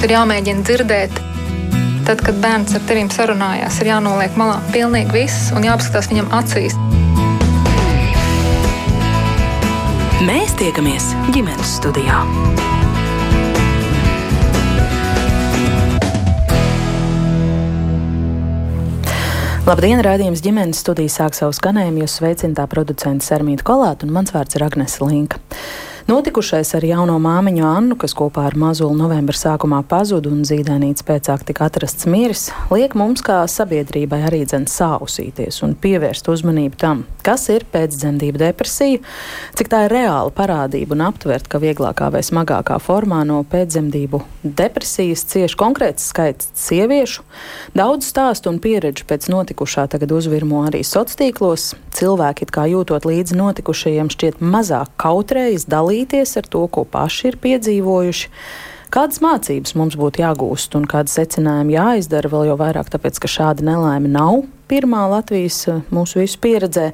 Ir jāmēģina dzirdēt. Tad, kad bērns ar tevi sarunājās, ir jānoliek malā pilnīgi viss un jāpaskatās viņam acīs. Mēs tiekamies ģimenes studijā. Labdien, rādījums ģimenes studijas sāk savu skanējumu. Jūs sveicināta producents Sermīta Kolāta un mans vārds ir Agnese Linka. Notikušais ar jauno māmiņu Annu, kas kopā ar mazuli novembra sākumā pazuda un zīdainīts pēcāk tika atrasts miris, liek mums kā sabiedrībai arī dzen sausīties un pievērst uzmanību tam, kas ir pēcdzemdību depresija, cik tā ir reāla parādība un aptvert, ka vieglākā vai smagākā formā no pēcdzemdību depresijas cieši konkrēts skaits sieviešu. Daudz stāstu un pieredžu pēc notikušā tagad uzvirmo arī sociālos tīklos. Cilvēki, kā jūtot līdzi notikušajiem, šķiet mazāk kautrējas dalīt dalīties ar to, ko paši ir piedzīvojuši. Kādas mācības mums būtu jāgūst un kādas secinājumi jāizdara, vēl jau vairāk tāpēc, ka šāda nelaime nav pirmā Latvijas eh, mūsu visu pieredzē.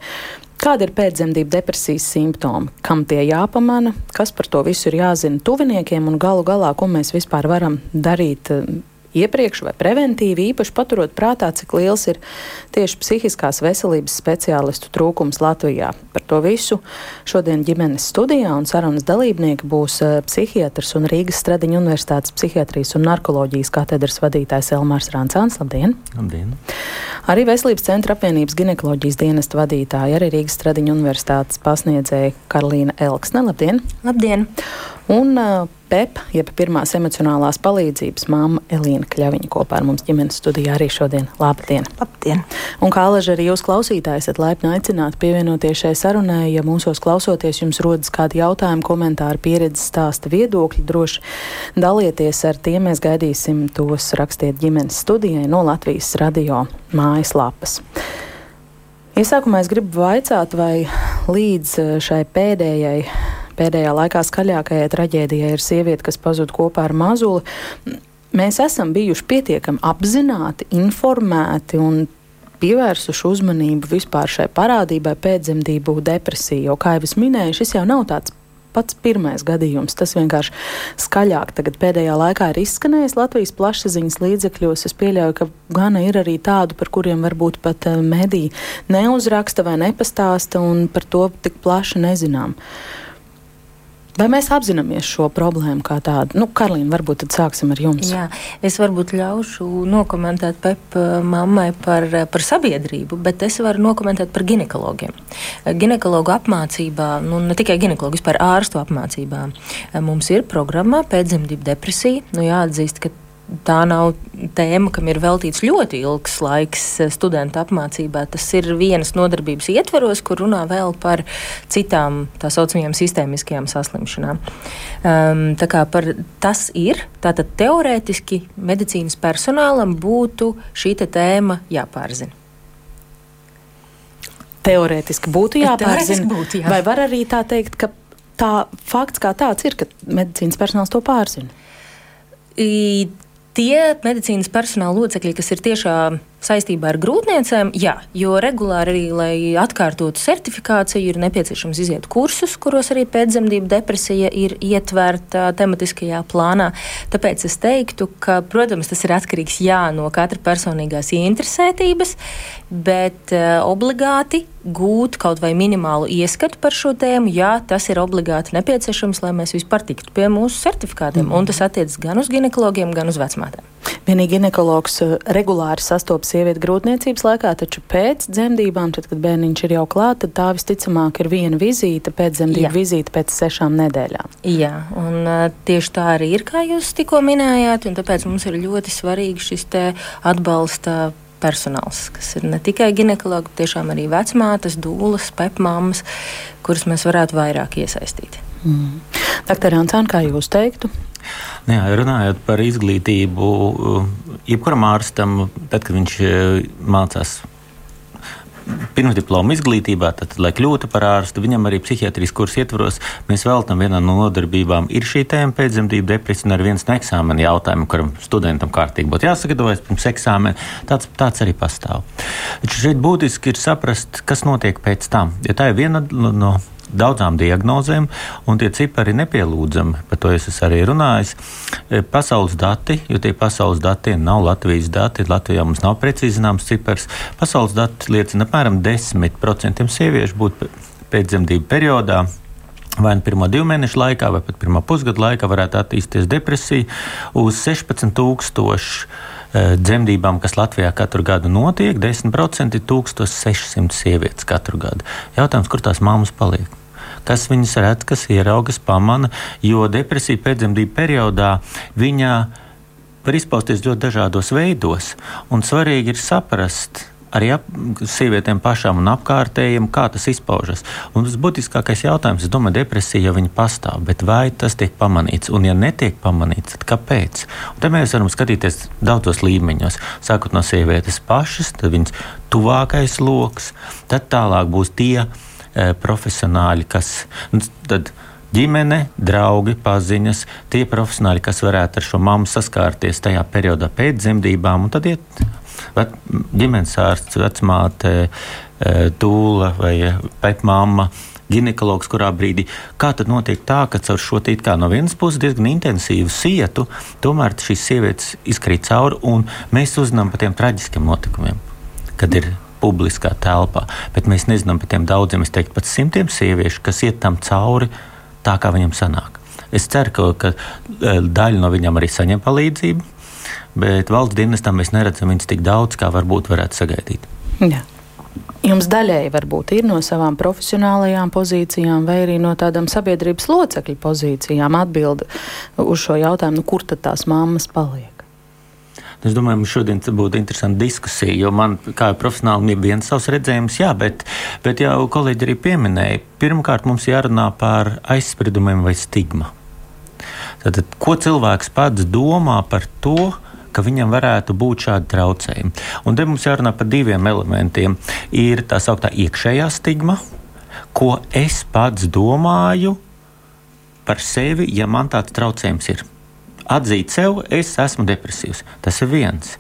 Kāda ir pēcdzemdību depresijas simptomi, kam tie jāpamana, kas par to visu ir jāzina tuviniekiem un galu galā, ko mēs vispār varam darīt eh, iepriekš vai preventīvi, īpaši paturot prātā, cik liels ir tieši psihiskās veselības speciālistu trūkums Latvijā. Par to visu šodien ģimenes studijā un sarunas dalībnieki būs eh, psihiatrs un Rīgas Stradiņa Universitātes psihiatrijas un narkoloģijas katedras vadītājs Elmārs Rāncāns. Labdien! Labdien! Arī Veselības centra apvienības ginekoloģijas dienesta vadītāja, arī Rīgas Stradiņa Universitātes pasniedzēja Karolīna Elksne. Labdien! Labdien! Un uh, PEP, jeb pirmās emocionālās palīdzības māma Elīna Kļaviņa kopā ar mums ģimenes studijā arī šodien. Labdien! Labdien! Un kā alaži arī jūs klausītāji esat laipni aicināti pievienoties šai sarunai, ja mūsos klausoties jums rodas kādi jautājumi, komentāri, pieredzes stāsta viedokļi, droši dalieties ar tiem. Mēs gaidīsim tos rakstiet ģimenes studijai no Latvijas radio mājaslapas. Iesākumā es gribu vaicāt, vai līdz šai pēdējai Pēdējā laikā skaļākajai traģēdijai ir sieviete, kas pazuda kopā ar mazuli. Mēs esam bijuši pietiekami apzināti, informēti un pievērsuši uzmanību vispār šai parādībai pēcdzemdību depresiju. Jo, kā jau es minēju, šis jau nav tāds pats pirmais gadījums. Tas vienkārši skaļāk tagad pēdējā laikā ir izskanējis Latvijas plašsaziņas līdzekļos. Es pieļauju, ka gana ir arī tādu, par kuriem varbūt pat eh, mediji neuzraksta vai nepastāsta un par to tik plaši nezinām. Uh, Vai mēs apzināmies šo problēmu kā tādu? Nu, Karlīna, varbūt tad sāksim ar jums. Jā, es varbūt ļaušu nokomentēt Pepa mammai par, par sabiedrību, bet es varu nokomentēt par ginekologiem. Ginekologu apmācībā, nu, ne tikai ginekologu, vispār ārstu apmācībā, mums ir programma pēcdzemdību depresija. Nu, jāatzīst, ka tā nav tēma, kam ir veltīts ļoti ilgs laiks eh, studentu apmācībā. Tas ir vienas nodarbības ietveros, kur runā vēl par citām tā saucamajām sistēmiskajām saslimšanām. Um, tā kā par tas ir, tātad teorētiski medicīnas personālam būtu šī tēma jāpārzina. Teorētiski būtu jāpārzina. Būtu, jā. Vai var arī tā teikt, ka tā fakts kā tāds ir, ka medicīnas personāls to pārzina? I, tie medicīnas personāla locekļi, kas ir tiešām saistībā ar grūtniecēm, jā, jo regulāri arī, lai atkārtotu certifikāciju, ir nepieciešams iziet kursus, kuros arī pēcdzemdību depresija ir ietverta tematiskajā plānā. Tāpēc es teiktu, ka, protams, tas ir atkarīgs jā, no katra personīgās interesētības, bet uh, obligāti gūt kaut vai minimālu ieskatu par šo tēmu, jā, tas ir obligāti nepieciešams, lai mēs vispār tiktu pie mūsu certifikātiem. Mm. Un tas attiecas gan uz ginekologiem, gan uz vecmātēm. Vienīgi ginekologs eh, regulāri sastopas sievieti grūtniecības laikā, taču pēc dzemdībām, tad, kad bērniņš ir jau klāts, tad tā visticamāk ir viena vizīte, pēc dzemdību vizīte pēc sešām nedēļām. Jā, un uh, tieši tā arī ir, kā jūs tikko minējāt, un tāpēc mums ir ļoti svarīgi šis atbalsta personāls, kas ir ne tikai ginekologi, bet tiešām arī vecmātes, dūles, pepmāmas, kuras mēs varētu vairāk iesaistīt. Mm. Doktor Ansāna, kā jūs teiktu? Jā, runājot par izglītību, jebkuram ārstam, tad, kad viņš eh, mācās pirmsdiploma izglītībā, tad, lai kļūtu par ārstu, viņam arī psihiatrijas kursa ietvaros mēs veltam vienā no nodarbībām. Ir šī tēma pēcdzemdību depresija un ar viens no eksāmena jautājumiem, kuram studentam kārtīgi būtu jāsagatavojas pirms eksāmena. Tāds, tāds arī pastāv. Taču šeit būtiski ir saprast, kas notiek pēc tam. Ja tā ir viena no daudzām diagnozēm, un tie cipari ir nepielūdzami. Par to es arī runājis. E, pasaules dati, jo tie pasaules dati nav Latvijas dati, Latvijā mums nav precīzi zināms cipars. Pasaules dati liecina, apmēram 10% sieviešu būtu pēcdzemdību periodā vai nu pirmo divu mēnešu laikā, vai pat pirmā pusgada laikā varētu attīstīties depresija uz 16,000 e, dzemdībām, kas Latvijā katru gadu notiek. 10% ir 1600 sievietes katru gadu. Jautājums, kur tās māmas paliek? Kas viņas redz, kas ieraugas, pamana, jo depresija pēcdzemdību periodā viņa var izpausties ļoti dažādos veidos, un svarīgi ir saprast, arī ap, sievietēm pašām un apkārtējiem, kā tas izpaužas. Un tas būtiskākais jautājums, es domāju, depresija jau pastāv, bet vai tas tiek pamanīts? Un, ja netiek pamanīts, tad kāpēc? Un te mēs varam skatīties daudzos līmeņos. Sākot no sievietes pašas, tad viņas tuvākais lokus, tad tālāk būs tie e, profesionāļi, kas. Nu, tad, ģimene, draugi, paziņas, tie profesionāļi, kas varētu ar šo mammu saskārties tajā periodā pēc dzemdībām, un tad iet vet, ģimenes ārsts, vecmāte, e, tūla vai pētmāma ginekologs, kurā brīdī. Kā tad notiek tā, ka caur šo tīk kā no vienas puses diezgan intensīvu sietu, tomēr šīs sievietes izkrīt cauri un mēs uzzinām par tiem traģiskiem notikumiem, kad ir publiskā telpā. Bet mēs nezinām par tiem daudziem, es teiktu, pat simtiem sieviešu, kas iet tam cauri tā, kā viņam sanāk. Es ceru, ka, ka e, daļa no viņām arī saņem palīdzību, bet valsts dienestam mēs neredzam viņus tik daudz, kā varbūt varētu sagaidīt. Jā. Jums daļēji varbūt ir no savām profesionālajām pozīcijām, vai arī no tādām sabiedrības locekļu pozīcijām atbildi uz šo jautājumu, nu, kur tad tās mammas paliek? Es domāju, mums šodien būtu interesanta diskusija, jo man, kā profesionālim, ir viens savs redzējums, jā, bet, bet jau kolēģi arī pieminēja, pirmkārt mums jārunā par aizspriedumiem vai stigmu. Tad, ko cilvēks pats domā par to, ka viņam varētu būt šādi traucējumi. Un te mums jārunā par diviem elementiem. Ir tā sauktā iekšējā stigma, ko es pats domāju par sevi, ja man tāds traucējums ir. Atzīt sev, es esmu depresīvs. Tas ir viens.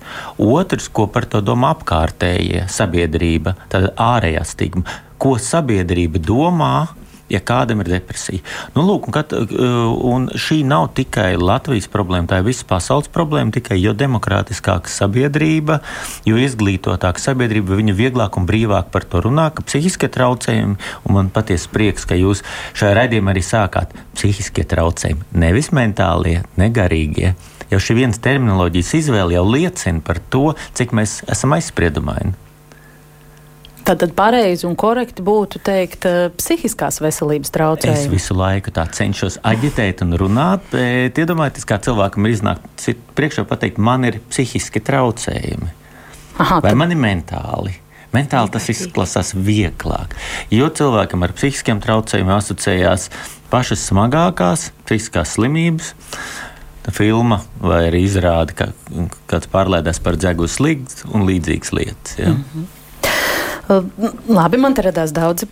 Otrs, ko par to domā apkārtējie sabiedrība, tad ārējā stigma. Ko sabiedrība domā ja kādam ir depresija. Nu, lūk, un, kat, uh, un šī nav tikai Latvijas problēma, tā ir visas pasaules problēma. Tikai jo demokrātiskāka sabiedrība, jo izglītotāka sabiedrība, viņa vieglāk un brīvāk par to runā, ka psihiskie traucējumi, un man patiesi prieks, ka jūs šajā raidījumā arī sākāt psihiskie traucējumi, nevis mentālie, negarīgie. Jau šī viens terminoloģijas izvēle jau liecina par to, cik mēs esam aizspriedumaini. Tātad pareizi un korekti būtu teikt uh, psihiskās veselības traucējumi. Es visu laiku tā cenšos aģitēt un runāt, bet iedomājieties, kā cilvēkam ir iznākt priekšā pateikt, man ir psihiski traucējumi. Aha, Vai tad... man ir mentāli? Mentāli tas izklausās vieglāk. Jo cilvēkam ar psihiskiem traucējumiem asociējās pašas smagākās psihiskās slimības. Filma vai arī izrāda, ka kāds pārlēdās par dzegu sliktu un līdzīgas lietas. Ja? Mm -hmm. Labi, man te radās daudz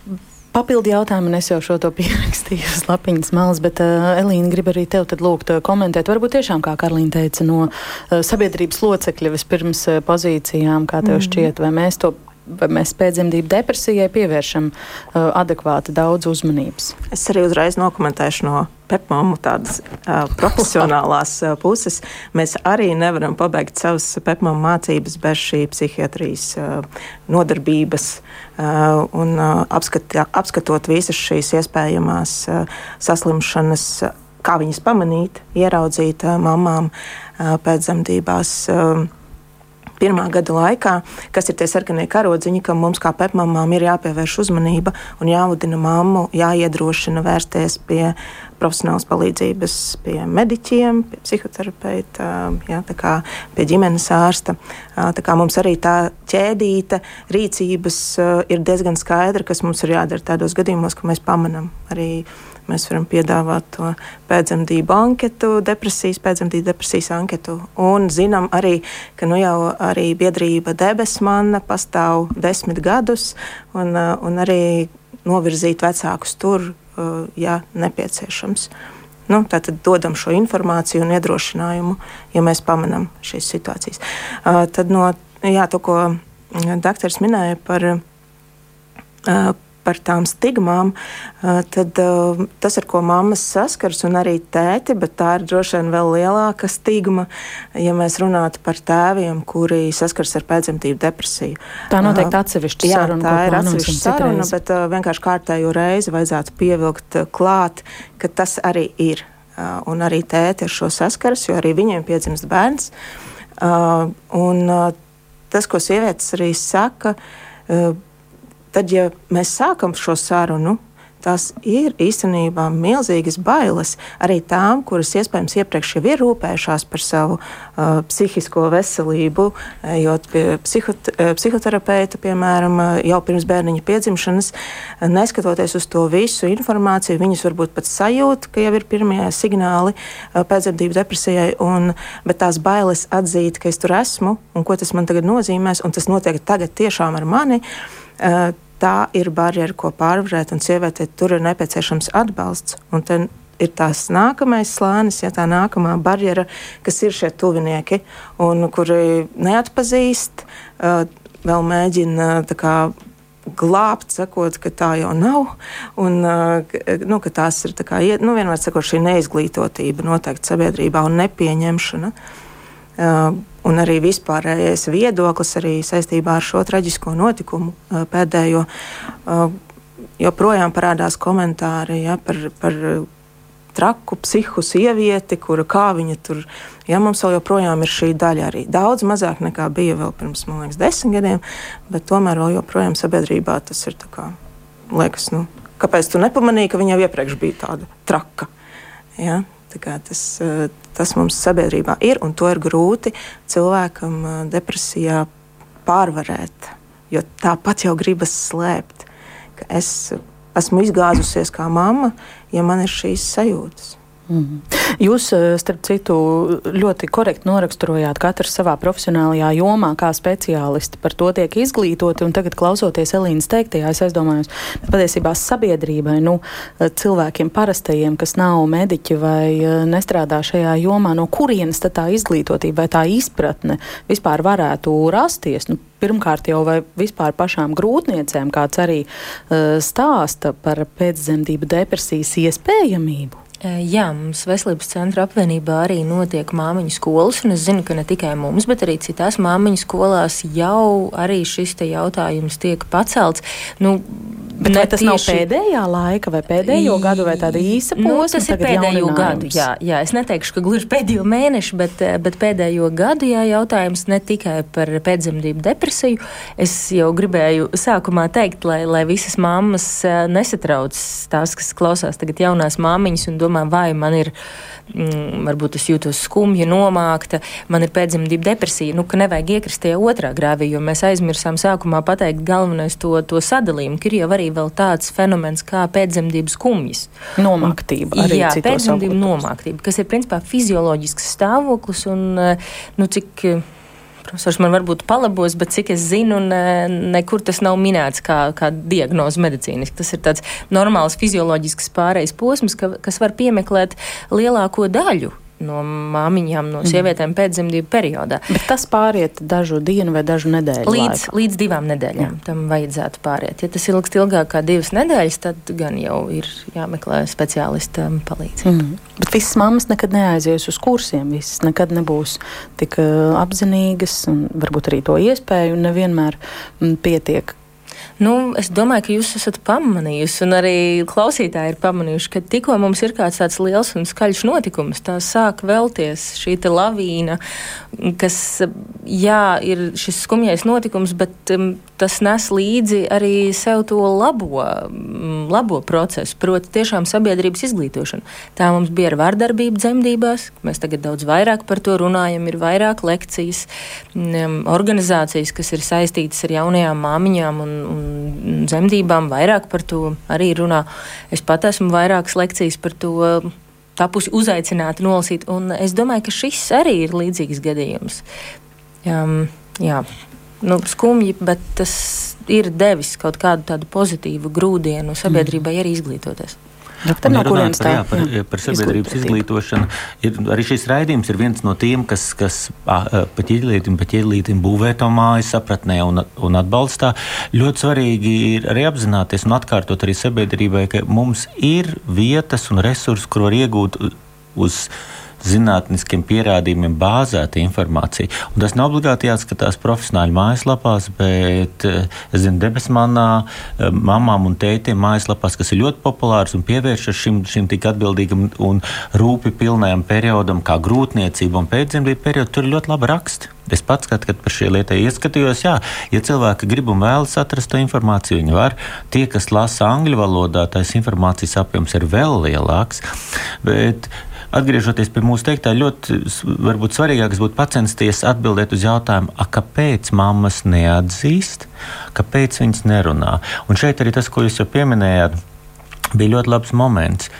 papildu jautājumu, un es jau šo to pierakstīju uz lapiņas malas, bet uh, Elīna grib arī tev lūgt uh, komentēt. Varbūt tiešām, kā Karlīna teica, no uh, sabiedrības locekļa vispirms uh, pozīcijām, kā tev mm. šķiet, vai mēs to vai mēs pēcdzemdību depresijai pievēršam uh, adekvāti daudz uzmanības. Es arī uzreiz nokomentēšu no pepmāmu tādas uh, profesionālās uh, puses. Mēs arī nevaram pabeigt savas pepmāmu mācības bez šī psihiatrijas uh, nodarbības uh, un uh, apskatā, apskatot visas šīs iespējamās uh, saslimšanas. Kā viņas pamanīt, ieraudzīt uh, mamām uh, pēcdzemdībās. Uh, pirmā gada laikā, kas ir tie sarkanie karodziņi, kam mums kā pepmamām ir jāpievērš uzmanība un jāvadina mammu, jāiedrošina vērsties pie profesionālas palīdzības, pie mediķiem, pie psihoterapeita, jā, kā, pie ģimenes ārsta. Tā kā mums arī tā ķēdīta rīcības ir diezgan skaidra, kas mums ir jādara tādos gadījumos, ka mēs pamanām arī Mēs varam piedāvāt to pēcdzemdību anketu, depresijas, pēcdzemdību depresijas anketu. Un zinām arī, ka nu jau arī biedrība Debesmana pastāv desmit gadus un, uh, un arī novirzīt vecākus tur, uh, ja nepieciešams. Nu, Tātad dodam šo informāciju un iedrošinājumu, ja mēs pamanām šīs situācijas. Uh, tad no jā, to, ko doktors minēja par, uh, par tām stigmām, tad tas, ar ko mammas saskars, un arī tēti, bet tā ir droši vien vēl lielāka stigma, ja mēs runātu par tēviem, kuri saskars ar pēcdzemdību depresiju. Tā noteikti atsevišķa jā, saruna. Tā ir atsevišķa saruna, bet vienkārši kārtējo reizi vajadzētu pievilkt klāt, ka tas arī ir. Un arī tēti ar šo saskars, jo arī viņiem piedzimst bērns. Un tas, ko sievietes arī saka, tad, ja mēs sākam šo sarunu, tās ir īstenībā milzīgas bailes arī tām, kuras iespējams iepriekš jau ir rūpējušās par savu uh, psihisko veselību, ejot pie psihot, psihoterapeita, piemēram, jau pirms bērniņa piedzimšanas, neskatoties uz to visu informāciju, viņas varbūt pat sajūt, ka jau ir pirmie signāli uh, pēcdzemdību depresijai, un, bet tās bailes atzīt, ka es tur esmu un ko tas man tagad nozīmēs, un tas notiek tagad tiešām ar mani. Uh, tā ir barjera, ko pārvarēt, un sievietei tur ir nepieciešams atbalsts. Ir tās nākamais slānis, ja tā nākamā barjera, kas ir šie tuvinieki, un kuri neatpazīst, uh, vēl mēģina kā, glābt, sakot, ka tā jau nav. Un, uh, nu, tās ir kā, nu, vienmēr sakot, šī neizglītotība noteikti sabiedrībā un nepieņemšana. Uh, un arī vispārējais viedoklis arī saistībā ar šo traģisko notikumu pēdējo. Joprojām parādās komentāri ja, par, par traku psihu sievieti, kura kā viņa tur, ja mums vēl joprojām ir šī daļa arī daudz mazāk nekā bija vēl pirms, man liekas, desmit gadiem, bet tomēr vēl joprojām sabiedrībā tas ir tā kā, liekas, nu, kāpēc tu nepamanīji, ka viņa jau iepriekš bija tāda traka, ja? Tas, eh, tas mums sabiedrībā ir, un to ir grūti cilvēkam eh, depresijā pārvarēt. Jo tāpat jau gribas slēpt, ka es esmu izgāzusies kā mamma, ja man ir šīs sajūtas. Mm. Jūs, eh, starp citu, ļoti korekti noraksturojāt katru savā profesionālajā jomā, kā speciālisti par to tiek izglītoti. Tagad, klausoties Elīnas teiktajā, es aizdomājos, ka patiesībā sabiedrībai, nu, cilvēkiem parastajiem, kas nav mediķi vai eh, nestrādā šajā jomā, no kurienes tā izglītotība vai tā izpratne vispār varētu rasties? Nu, pirmkārt jau vai vispār pašām grūtniecēm, kāds arī uh, stāsta par pēcdzemdību depresijas iespējamību? Jā, mums Veselības centra apvienībā arī notiek māmiņu skolas, un es zinu, ka ne tikai mums, bet arī citās māmiņu skolās jau arī šis jautājums tiek pacelts. Nu, Bet vai tas tieši... nav pēdējā laika, vai pēdējo gadu, vai tāda īsa posma? Nu, tas ir pēdējo gadu. Jā, jā, es neteikšu, ka gluži pēdējo mēnešu, bet, bet pēdējo gadu jā, jautājums ne tikai par pēcdzemdību depresiju. Es jau gribēju sākumā teikt, lai, lai visas mammas nesatrauc tās, kas klausās tagad jaunās māmiņas un domā, vai man ir mm, varbūt es jūtos skumja, nomākta, man ir pēcdzemdību depresija, nu, ka nevajag iekrist tajā otrā grāvī, jo mēs aizmirsām sākumā pateikt galvenais to, to sadalījumu, ka ir jau arī vēl tāds fenomens kā pēcdzemdību skumjas. Nomāktība. Jā, pēcdzemdību nomāktība, kas ir principā fizioloģisks stāvoklis un, eh, nu, cik Profesors man varbūt palabos, bet cik es zinu, ne, nekur tas nav minēts kā, kā diagnoze medicīniski. Tas ir tāds normāls fizioloģisks pārejas posms, ka, kas var piemeklēt lielāko daļu no māmiņām, no sievietēm mm. pēcdzemdību periodā. Bet tas pāriet dažu dienu vai dažu nedēļu. Līdz, laikā. līdz divām nedēļām Jā. tam vajadzētu pāriet. Ja tas ilgst ilgāk kā divas nedēļas, tad gan jau ir jāmeklē speciālista palīdzība. Mm. Bet visas mammas nekad neaizies uz kursiem, visas nekad nebūs tik uh, apzinīgas, un varbūt arī to iespēju nevienmēr m, pietiek Nu, es domāju, ka jūs esat pamanījusi, un arī klausītāji ir pamanījuši, ka tikko mums ir kāds tāds liels un skaļš notikums, tā sāk vēlties šī lavīna, kas, jā, ir šis skumjais notikums, bet um, tas nes līdzi arī sev to labo, um, labo procesu, proti, tiešām sabiedrības izglītošanu. Tā mums bija ar vardarbību dzemdībās, mēs tagad daudz vairāk par to runājam, ir vairāk lekcijas, um, organizācijas, kas ir saistītas ar jaunajām māmiņām un, un dzemdībām, vairāk par to arī runā. Es pat esmu vairākas lekcijas par to tapusi uzaicināta nolasīt, un es domāju, ka šis arī ir līdzīgs gadījums. Um, jā. Nu, skumji, bet tas ir devis kaut kādu tādu pozitīvu grūdienu sabiedrībai arī izglītoties. Doktor, no kurienes tā? Par, jā, par sabiedrības izglītošanu. Ir, arī šis raidījums ir viens no tiem, kas, kas pa ķīlītim, pa ķīlītim būvē to māju sapratnē un, un atbalstā. Ļoti svarīgi ir arī apzināties un atkārtot arī sabiedrībai, ka mums ir vietas un resursi, kur var iegūt uz zinātniskiem pierādījumiem bāzēta informācija. Un tas nav obligāti jāskatās profesionāļu mājaslapās, bet eh, es zinu, debesmanā, eh, mamām un tētiem mājaslapās, kas ir ļoti populārs un pievēršas šim, šim tik atbildīgam un rūpi pilnajam periodam, kā grūtniecība un pēcdzemdību periodu, tur ir ļoti labi raksti. Es pats, kad, kad par šī lietai ieskatījos, jā, ja cilvēki grib un vēlas atrast to informāciju, viņi var. Tie, kas lasa angļu valodā, tais informācijas apjoms ir vēl lielāks. Bet, Atgriežoties pie mūsu teiktā, ļoti varbūt svarīgāks būtu pacensties atbildēt uz jautājumu, kāpēc mammas neatzīst, kāpēc viņas nerunā. Un šeit arī tas, ko jūs jau pieminējāt, bija ļoti labs moments.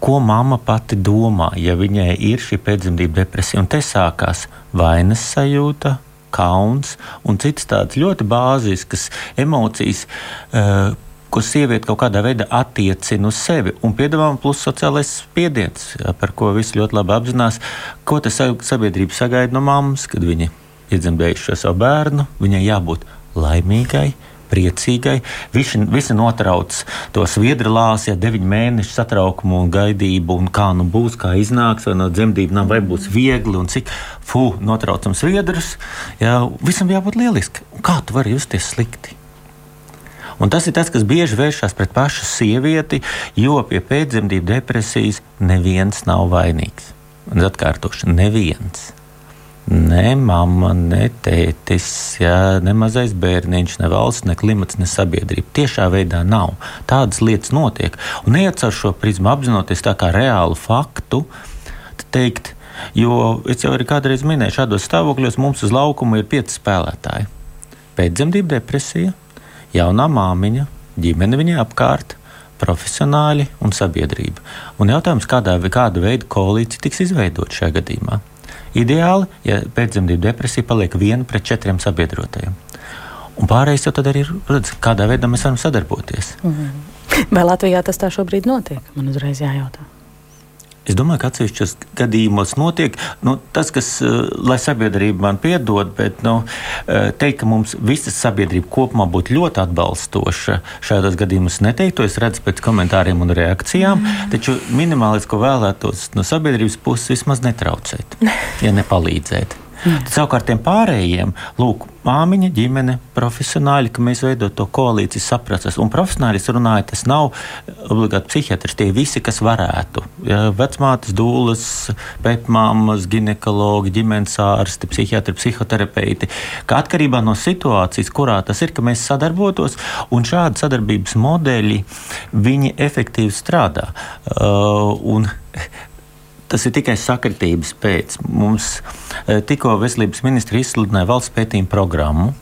Ko mamma pati domā, ja viņai ir šī pēcdzemdību depresija? Un te sākās vainas sajūta, kauns un citas tādas ļoti bāziskas emocijas. Uh, ko sieviete kaut kādā veidā attiecina uz sevi. Un piedāvājuma plus sociālais spiediens, par ko visi ļoti labi apzinās, ko tas sabiedrība sagaida no mammas, kad viņa iedzemdējuši šo savu bērnu. Viņai jābūt laimīgai. Priecīgai. Visi, visi notrauc to sviedru lāsu, ja deviņu mēnešu satraukumu un gaidību, un kā nu būs, kā iznāks, vai no dzemdībām, vai būs viegli, un cik fu, notraucam sviedrus. Jā, visam jābūt lieliski. Kā tu vari justies slikti? Un tas ir tas, kas bieži vēršas pret pašu sievieti, jo pie pēcdzemdību depresijas neviens nav vainīgs. Un atkārtošu, neviens. Ne mamma, ne tētis, ja, ne mazais bērniņš, ne valsts, ne klimats, ne sabiedrība. Tiešā veidā nav. Tādas lietas notiek. Un neiet ar šo prizmu apzinoties tā kā reālu faktu, teikt, jo es jau arī kādreiz minēju, šādos stāvokļos mums uz laukuma ir pieci spēlētāji. Pēcdzemdību depresija, jaunā māmiņa, ģimene viņai apkārt, profesionāļi un sabiedrība. Un jautājums, kādā, kāda veida koalīcija tiks izveidota šajā gadījumā? Ideāli, ja pēcdzemdību depresija paliek viena pret četriem sabiedrotajiem. Un pārējais jau tad arī ir, redz, kādā veidā mēs varam sadarboties. Mm -hmm. Vai Latvijā tas tā šobrīd notiek? Man uzreiz jājautā. Es domāju, ka atsevišķos gadījumos notiek nu, tas, kas, uh, lai sabiedrība man piedod, bet nu, uh, teikt, ka mums visa sabiedrība kopumā būtu ļoti atbalstoša šādos gadījumos, neteiktu. Es redzu pēc komentāriem un reakcijām, mm. taču minimālis, ko vēlētos no sabiedrības puses, vismaz netraucēt, ja nepalīdzēt. Mm. Savukārt tiem pārējiem, lūk, māmiņa, ģimene, profesionāļi, ka mēs veidojam to koalīciju, saprasts. Un profesionāļi runāja, tas nav obligāti psihiatrs, tie visi, kas varētu. Ja, vecmātes, dūles, pētmāmas, ginekologi, ģimenes ārsti, psihiatri, psihoterapeiti. Ka atkarībā no situācijas, kurā tas ir, ka mēs sadarbotos, un šādi sadarbības modeļi, viņi efektīvi strādā. Uh, un, Tas ir tikai sakritības pēc. Mums eh, tikko veselības ministri izsludināja valsts pētījumu programmu.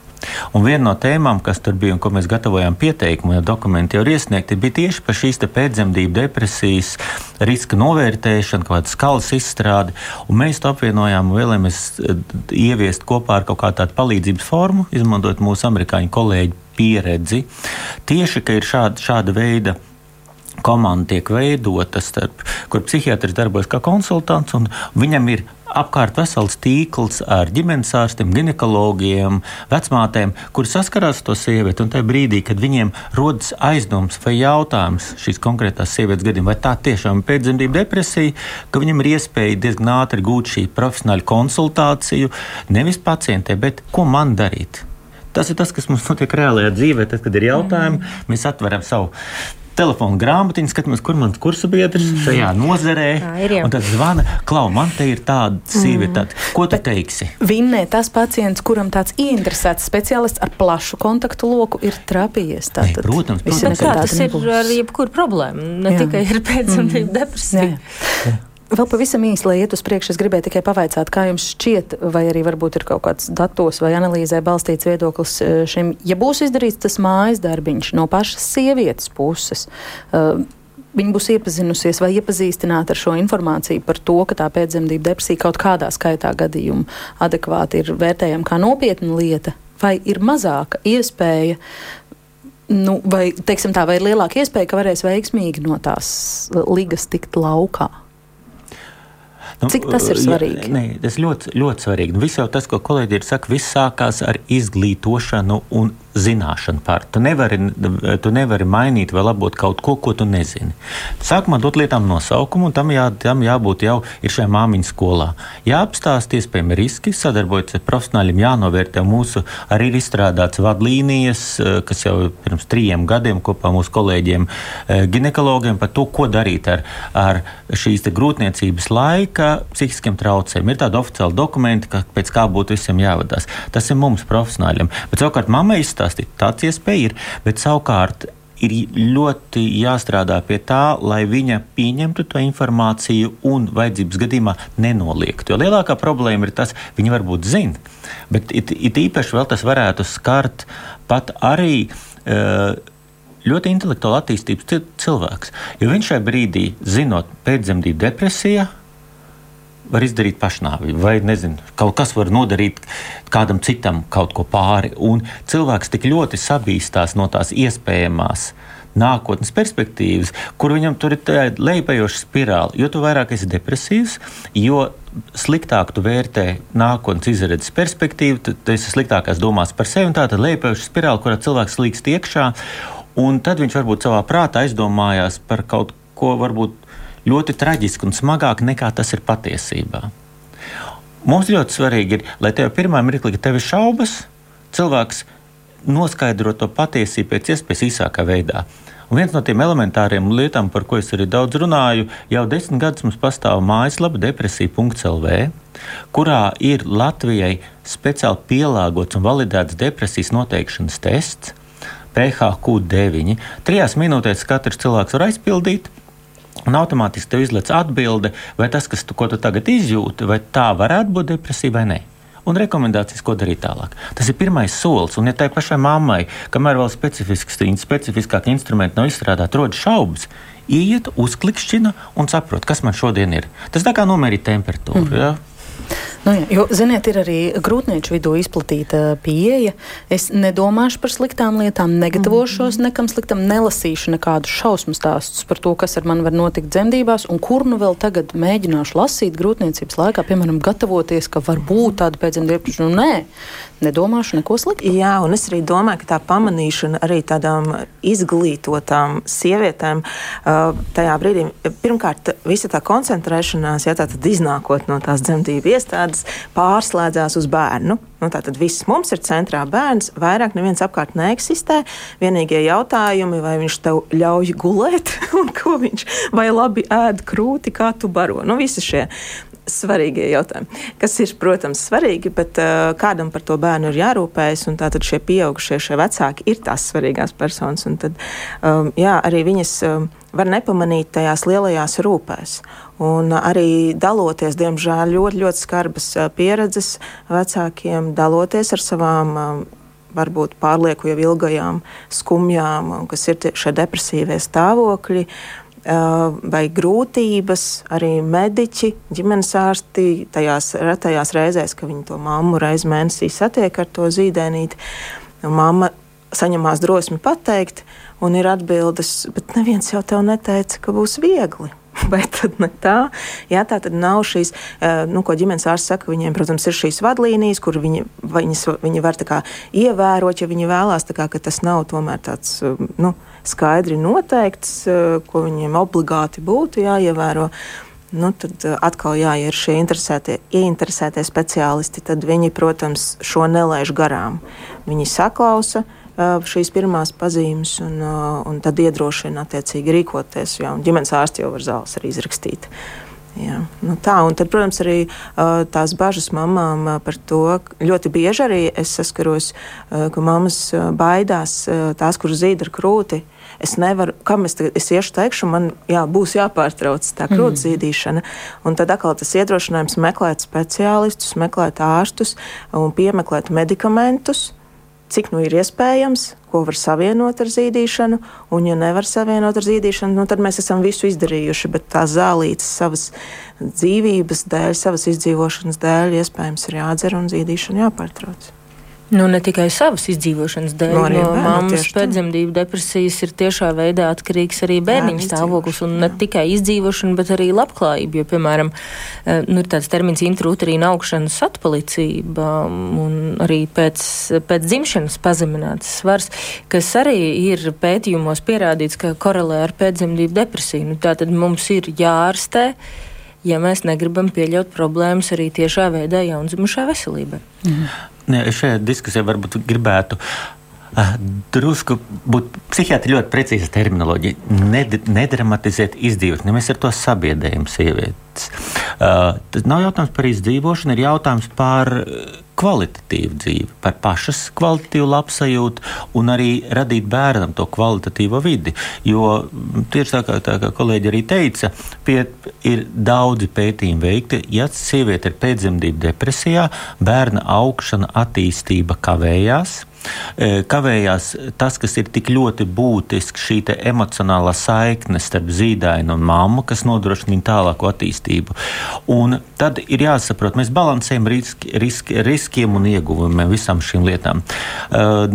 Un viena no tēmām, kas tur bija un ko mēs gatavojām pieteikumu, ja dokumenti jau ir iesniegti, bija tieši par šīs pēcdzemdību depresijas riska novērtēšanu, kāda skalas izstrāde. Un mēs to apvienojām un vēlējāmies eh, ieviest kopā ar kaut kādu tādu palīdzības formu, izmantojot mūsu amerikāņu kolēģu pieredzi. Tieši, ka ir šāda, šāda veida komanda tiek veidota, starp, kur psihiatrs darbojas kā konsultants, un viņam ir apkārt vesels tīkls ar ģimenes ārstiem, ginekologiem, vecmātēm, kuri saskarās ar to sievieti. Un tajā brīdī, kad viņiem rodas aizdoms vai jautājums šīs konkrētās sievietes gadījumā, vai tā tiešām ir pēcdzemdību depresija, ka viņam ir iespēja diezgan ātri gūt šī profesionāla konsultāciju nevis pacientē, bet ko man darīt. Tas ir tas, kas mums notiek reālajā dzīvē. Tad, kad ir jautājumi, mm. mēs atveram savu telefonu grāmatiņu, skatāmies, kur mans kursabiedrs mm. šajā nozarē. Ir, un tad zvana, klau, man te ir tāda sieviete, mm. ko tu Bet teiksi? Vinnē tas pacients, kuram tāds ieinteresēts speciālists ar plašu kontaktu loku ir trapījies. Tātad, ne, protams, protams. Tā, tas nebūs. ir ar jebkuru problēmu, ne Jā. tikai ar pēcdzemdību mm. depresiju. Jā. Vēl pavisam īsi, lai iet uz priekšu, es gribēju tikai pavaicāt, kā jums šķiet, vai arī varbūt ir kaut kāds datos vai analīzē balstīts viedoklis e, šim, ja būs izdarīts tas mājas darbiņš no pašas sievietes puses. Uh, Viņa būs iepazinusies vai iepazīstināta ar šo informāciju par to, ka tā pēcdzemdību depresija kaut kādā skaitā gadījumu adekvāti ir vērtējama kā nopietna lieta, vai ir mazāka iespēja Nu, vai, teiksim tā, vai ir lielāka iespēja, ka varēs veiksmīgi no tās ligas tikt laukā? Nu, Cik tas ir svarīgi? Jā, nē, tas ļoti, ļoti svarīgi. Nu, viss jau tas, ko kolēģi ir saka, viss sākās ar izglītošanu un zināšanu par. Tu nevari, tu nevari mainīt vai labot kaut ko, ko tu nezini. Sākumā dot lietām nosaukumu, un tam, jā, tam jābūt jau ir šajā māmiņu skolā. Jāapstāst iespējami riski, sadarbojoties ar profesionāļiem, jānovērtē mūsu arī ir izstrādāts vadlīnijas, eh, kas jau pirms trījiem gadiem kopā mūsu kolēģiem eh, ginekologiem par to, ko darīt ar, ar šīs grūtniecības laika psihiskiem traucējumiem. Ir tādi oficiāli dokumenti, ka pēc kā būtu visiem jāvadās. Tas ir mums profesionāļiem. Bet savukārt mammai izstāstīt izstāstīt. Tāds iespēja ir, bet savukārt ir ļoti jāstrādā pie tā, lai viņa pieņemtu to informāciju un vajadzības gadījumā nenoliegtu. Jo lielākā problēma ir tas, viņa varbūt zina, bet it, it īpaši vēl tas varētu skart pat arī. Uh, ļoti intelektuāli attīstīts cilvēks. Jo viņš šajā brīdī, zinot pēcdzemdību depresiju, var izdarīt pašnāvību, vai nezinu, kaut kas var nodarīt kādam citam kaut ko pāri. Un cilvēks tik ļoti sabīstās no tās iespējamās nākotnes perspektīvas, kur viņam tur ir tāda lejpējoša spirāli. Jo vairāk esi depresīvs, jo sliktāk tu vērtē nākotnes izredzes perspektīvu, tad esi sliktākās domās par sevi, tā tad lejpējoša spirāli, kurā cilvēks slīkst iekšā, un tad viņš varbūt savā prātā aizdomājās par kaut ko varbūt ļoti traģiski un smagāk nekā tas ir patiesībā. Mums ļoti svarīgi ir, lai tev pirmā mirklī, kad tev ir šaubas, cilvēks noskaidro to patiesību pēc iespējas īsākā veidā. Un viens no tiem elementāriem lietām, par ko es arī daudz runāju, jau desmit gadus mums pastāv mājaslapa depresija.lv, kurā ir Latvijai speciāli pielāgots un validēts depresijas noteikšanas tests, PHQ9. Trijās minūtēs katrs cilvēks var aizpildīt. Un automātiski tev izlaiž atbilde, vai tas, kas tu, tu tagad izjūti, vai tā varētu būt depresija vai nē. Un rekomendācijas, ko darīt tālāk. Tas ir pirmais solis. Un, ja tai pašai mammai, kamēr vēl specifiskāki instrumenti nav izstrādāti, rodas šaubas, iet, uzklikšķina un saprot, kas man šodien ir. Tas tā kā nomērīt temperatūru. Mm. Ja? Nu, jā, jo, ziniet, ir arī grūtnieču vidū izplatīta pieeja. Es nedomāšu par sliktām lietām, negatavošos mm -hmm. nekam sliktam, nelasīšu nekādus šausmu stāstus par to, kas ar mani var notikt dzemdībās, un kur nu vēl tagad mēģināšu lasīt grūtniecības laikā, piemēram, gatavoties, ka var būt tāda pēcdzemdību. Nu, nē, nedomāšu neko sliktu. Jā, un es arī domāju, ka tā pamanīšana arī tādām izglītotām sievietēm uh, tajā brīdī, pirmkārt, visa tā koncentrēšanās, ja tā tad iznākot no tās dzemdību iestādes, pārslēdzās uz bērnu. Nu, Tātad viss mums ir centrā bērns, vairāk neviens apkārt neeksistē. Vienīgie jautājumi, vai viņš tev ļauj gulēt, un ko viņš, vai labi ēd krūti, kā tu baro. Nu, visi šie svarīgie jautājumi, kas ir, protams, svarīgi, bet uh, kādam par to bērnu ir jārūpējas, un tātad šie pieaugušie, šie vecāki ir tās svarīgās personas, un tad, um, jā, arī viņas um, var nepamanīt tajās lielajās rūpēs. Un arī daloties, diemžēl, ļoti, ļoti skarbas uh, pieredzes vecākiem, daloties ar savām um, varbūt pārlieku jau ilgajām skumjām, kas ir šie depresīvie stāvokļi. Uh, vai grūtības, arī mediķi, ģimenes ārsti tajās retajās reizēs, ka viņi to mammu reizi mēnesī satiek ar to zīdēnīti. Mamma saņemās drosmi pateikt, un ir atbildes, bet neviens jau tev neteica, ka būs viegli. Vai tad ne tā? Jā, tā tad nav šīs, nu, ko ģimenes ārsts saka, viņiem, protams, ir šīs vadlīnijas, kur viņi, viņas, viņi var kā, ievērot, ja viņi vēlās, kā, ka tas nav tomēr tāds, nu, skaidri noteikts, eh, ko viņiem obligāti būtu jāievēro. Nu, tad eh, atkal, jā, ja ir šie interesētie, ieinteresētie speciālisti, tad viņi, protams, šo nelaiž garām. Viņi saklausa uh, šīs pirmās pazīmes un, un tad iedrošina attiecīgi rīkoties. Jā, ģimenes ārsti jau var zāles arī izrakstīt. Jā, nu tā, un tad, protams, arī uh, tās bažas mamām uh, par to ļoti bieži arī es saskaros, uh, ka mammas baidās tās, kuras zīd ar krūti. Uh, Es nevaru, kam es, tagad, es iešu teikšu, man jā, būs jāpārtrauc tā krūts mm. zīdīšana. Un tad atkal tas iedrošinājums meklēt speciālistus, meklēt ārstus un piemeklēt medikamentus. Cik nu ir iespējams, ko var savienot ar zīdīšanu, un, ja nevar savienot ar zīdīšanu, nu, tad mēs esam visu izdarījuši. Bet tā zālītes savas dzīvības dēļ, savas izdzīvošanas dēļ, iespējams, ir jādzer un zīdīšana jāpārtrauc. Nu, ne tikai savas izdzīvošanas dēļ, no, no mammas pēcdzemdību depresijas ir tiešā veidā atkarīgs arī bērniņa stāvoklis, un ne tikai izdzīvošana, bet arī labklājība. Jo, piemēram, eh, nu, ir tāds termins intrauterīna augšanas atpalicība, un arī pēc, pēc dzimšanas pazemināts svars, kas arī ir pētījumos pierādīts, ka korelē ar pēcdzemdību depresiju. Nu, tātad mums ir jārastē ja mēs negribam pieļaut problēmas arī tiešā veidā jaundzimušā veselībai. Mhm šajā diskusijā varbūt gribētu uh, drusku būt psihiatri ļoti precīza terminoloģija. Ned, nedramatizēt izdzīvošanu, ja mēs ar to sabiedrējam sievietes. Uh, tas nav jautājums par izdzīvošanu, ir jautājums par kvalitatīvu dzīvi, par pašas kvalitatīvu labsajūtu un arī radīt bērnam to kvalitatīvo vidi. Jo tieši tā kā, tā kā kolēģi arī teica, pie, ir daudzi pētījumi veikti. Ja sieviete ir pēcdzemdību depresijā, bērna augšana, attīstība kavējās. Kavējās tas, kas ir tik ļoti būtisks, šī emocionālā saikne starp zīdaini un mammu, kas nodrošina viņu tālāku attīstību. Un tad ir jāsaprot, mēs balansējam riski, riski, riskiem un ieguvumiem visam šīm lietām. Uh,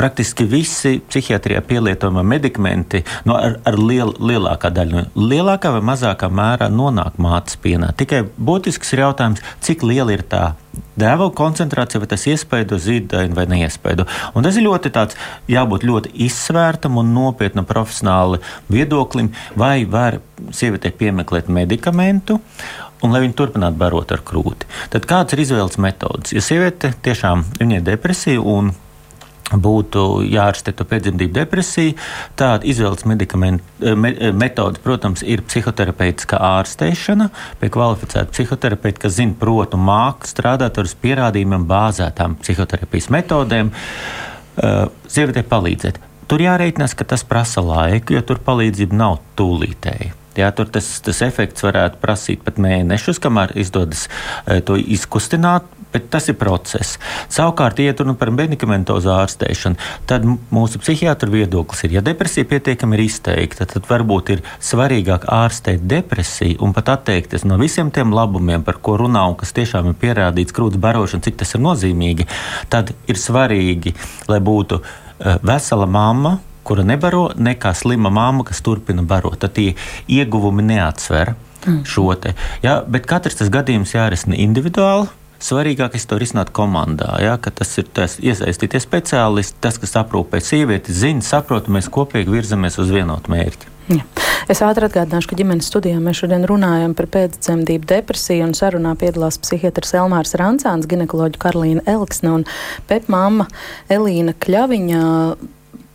praktiski visi psihiatrijā pielietojamie medikamenti no, ar, ar liel, lielākā daļa, lielākā vai mazākā mērā nonāk mātes pienā. Tikai būtisks ir jautājums, cik liela ir tā dēvela koncentrācija, vai tas iespaido zīdaini vai neiespaido. Un tas ir ļoti tāds, jābūt ļoti izsvērtam un nopietnam profesionāli viedoklim, vai var sievietei piemeklēt medikamentu. Un lai viņi turpinātu barot ar krūti. Tad kāds ir izvēles metods? Ja sieviete tiešām ir depresija un būtu jārastē to pēcdzemdību depresiju. Tāda izvēles eh, me, eh, metode, protams, ir psihoterapeitiskā ārstēšana pie kvalificēta psihoterapeita, kas zina, prot un māca strādāt ar uz pierādījumiem bāzētām psihoterapijas metodēm. Sievietei palīdzēt. Tur jārēķinās, ka tas prasa laiku, jo tur palīdzība nav tūlītēja. Jā, tur tas, tas efekts varētu prasīt pat mēnešus, kamēr izdodas e, to izkustināt, bet tas ir process. Savukārt, ja runa par medikamentozu ārstēšanu, tad mūsu psihiatra viedoklis ir, ja depresija pietiekami ir izteikta, tad varbūt ir svarīgāk ārstēt depresiju un pat atteikties no visiem tiem labumiem, par ko runā un kas tiešām ir pierādīts krūts barošana, cik tas ir nozīmīgi. Tad ir svarīgi, lai būtu e, vesela mamma kura nebaro, nekā slima mamma, kas turpina barot. Tad tie ieguvumi neatsver mm. šo te. Ja, bet katrs tas gadījums jārisina individuāli. Svarīgākais to risināt komandā. Ja, tas ir tas iesaistīties speciālisti, tas, kas aprūpē sievieti, zina, saprot, mēs kopīgi virzamies uz vienotu mērķi. Ja. Es ātri atgādināšu, ka ģimenes studijā mēs šodien runājam par pēcdzemdību depresiju un sarunā piedalās psihiatrs Elmārs Rancāns, ginekoloģa Karolīna Elksne un pepmāma Elīna Kļaviņa.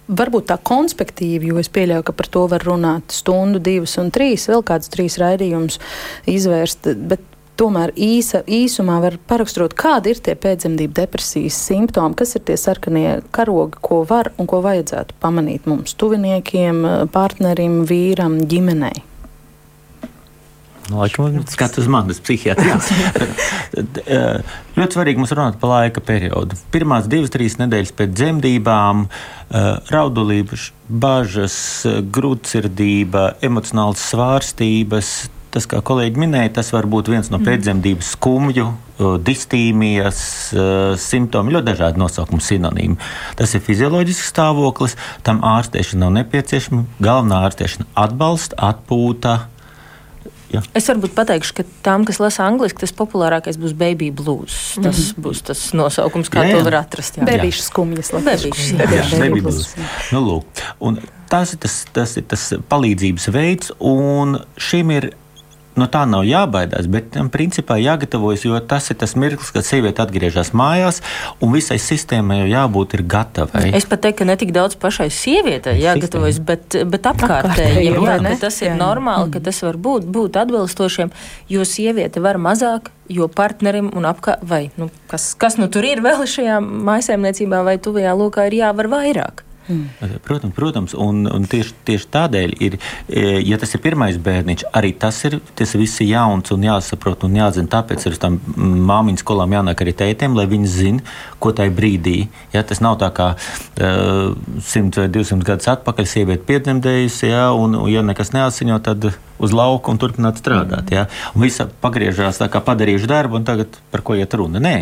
Varbūt tā konspektīvi, jo es pieļauju, ka par to var runāt stundu, divas un trīs, vēl kādus trīs raidījumus izvērst. Bet tomēr īsa, īsumā var paraksturot, kādi ir tie pēcdzemdību depresijas simptomi, kas ir tie sarkanie karogi, ko var un ko vajadzētu pamanīt mums, tuviniekiem, partnerim, vīram, ģimenei. Nu, laikam, skatu uz manas psihiatrijas. Eh, ļoti svarīgi mums runāt par laika periodu. Pirmās divas, trīs nedēļas pēc dzemdībām, eh, raudulība, bažas, grūtsirdība, emocionāls svārstības. Tas, kā kolēģi minēja, tas var būt viens no mm. pēcdzemdības skumju, distīmijas simptomi, ļoti dažādi nosaukumi, sinonīmi. Tas ir fizioloģisks stāvoklis, tam ārstēšana nav nepieciešama. Galvenā ārstēšana - atbalsta, atpūta, Ja. Es varbūt pateikšu, ka tām, kas lasa angliski, tas populārākais būs baby blues. Tas mm -hmm. būs tas nosaukums, kā jā, jā. to var atrast. Bebīšu skumjas, blues. Nu, lūk. Un tas ir tas, tas ir tas palīdzības veids, un šim ir no tā nav jābaidās, bet tam principā jāgatavojas, jo tas ir tas mirklis, kad sieviete atgriežas mājās, un visai sistēmai jau jābūt gatavai. Es pat teiktu, ka ne tik daudz pašai sievietei jāgatavojas, bet, bet apkārtējiem. Jā, jā, tas ir jā. normāli, ka mm. tas var būt, būt atbilstošiem, jo sieviete var mazāk. Jo partnerim un apkārt, vai nu, kas, kas nu tur ir vēl šajā maisaimniecībā vai tuvajā lokā, ir jāvar vairāk. Mm. Protams, protams un, un tieši, tieši tādēļ, ir, e, ja tas ir pirmais bērniņš, arī tas ir tas viss ir jauns un jāsaprot un jāzina. Tāpēc ir tam māmiņas skolām jānāk arī tētiem, lai viņi zinātu, ko tajā brīdī. Ja, tas nav tā kā uh, 100 vai 200 gadus atpakaļ sieviete piedzemdējusi, ja, un, ja nekas neasiņo, tad uz lauka un turpināt strādāt. Ja? Un visi pagriežās tā kā padarījuši darbu, un tagad par ko iet runa? Nē,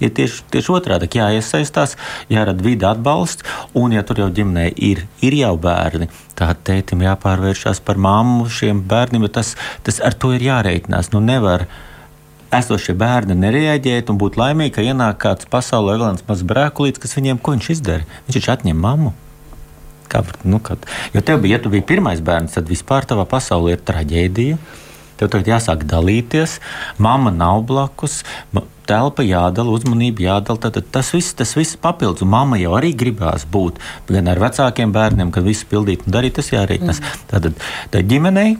ir tieši, tieši otrādi, jāiesaistās, jārada vide atbalsts, un ja tur jau ģimenē ir, ir jau bērni, tad tētim jāpārvēršas par mammu šiem bērniem, jo tas, tas ar to ir jāreikinās. Nu, nevar, esošie bērni nereaģēt un būt laimīgi, ka ienāk kāds pasaulē vēl viens mazs brēkulīts, kas viņiem ko viņš izdara. Viņš taču atņem mammu. Kā, nu, kad, jo tev bija, ja tu biji pirmais bērns, tad vispār tavā pasaulē ir traģēdija. Tev tagad jāsāk dalīties, mamma nav blakus, telpa jādala, uzmanība jādala. Tad, tas viss, tas viss papildus. Un mamma jau arī gribās būt gan ar vecākiem bērniem, kad visu pildīt un darīt, tas jārēķinās. Mm. Tad, tad ģimenei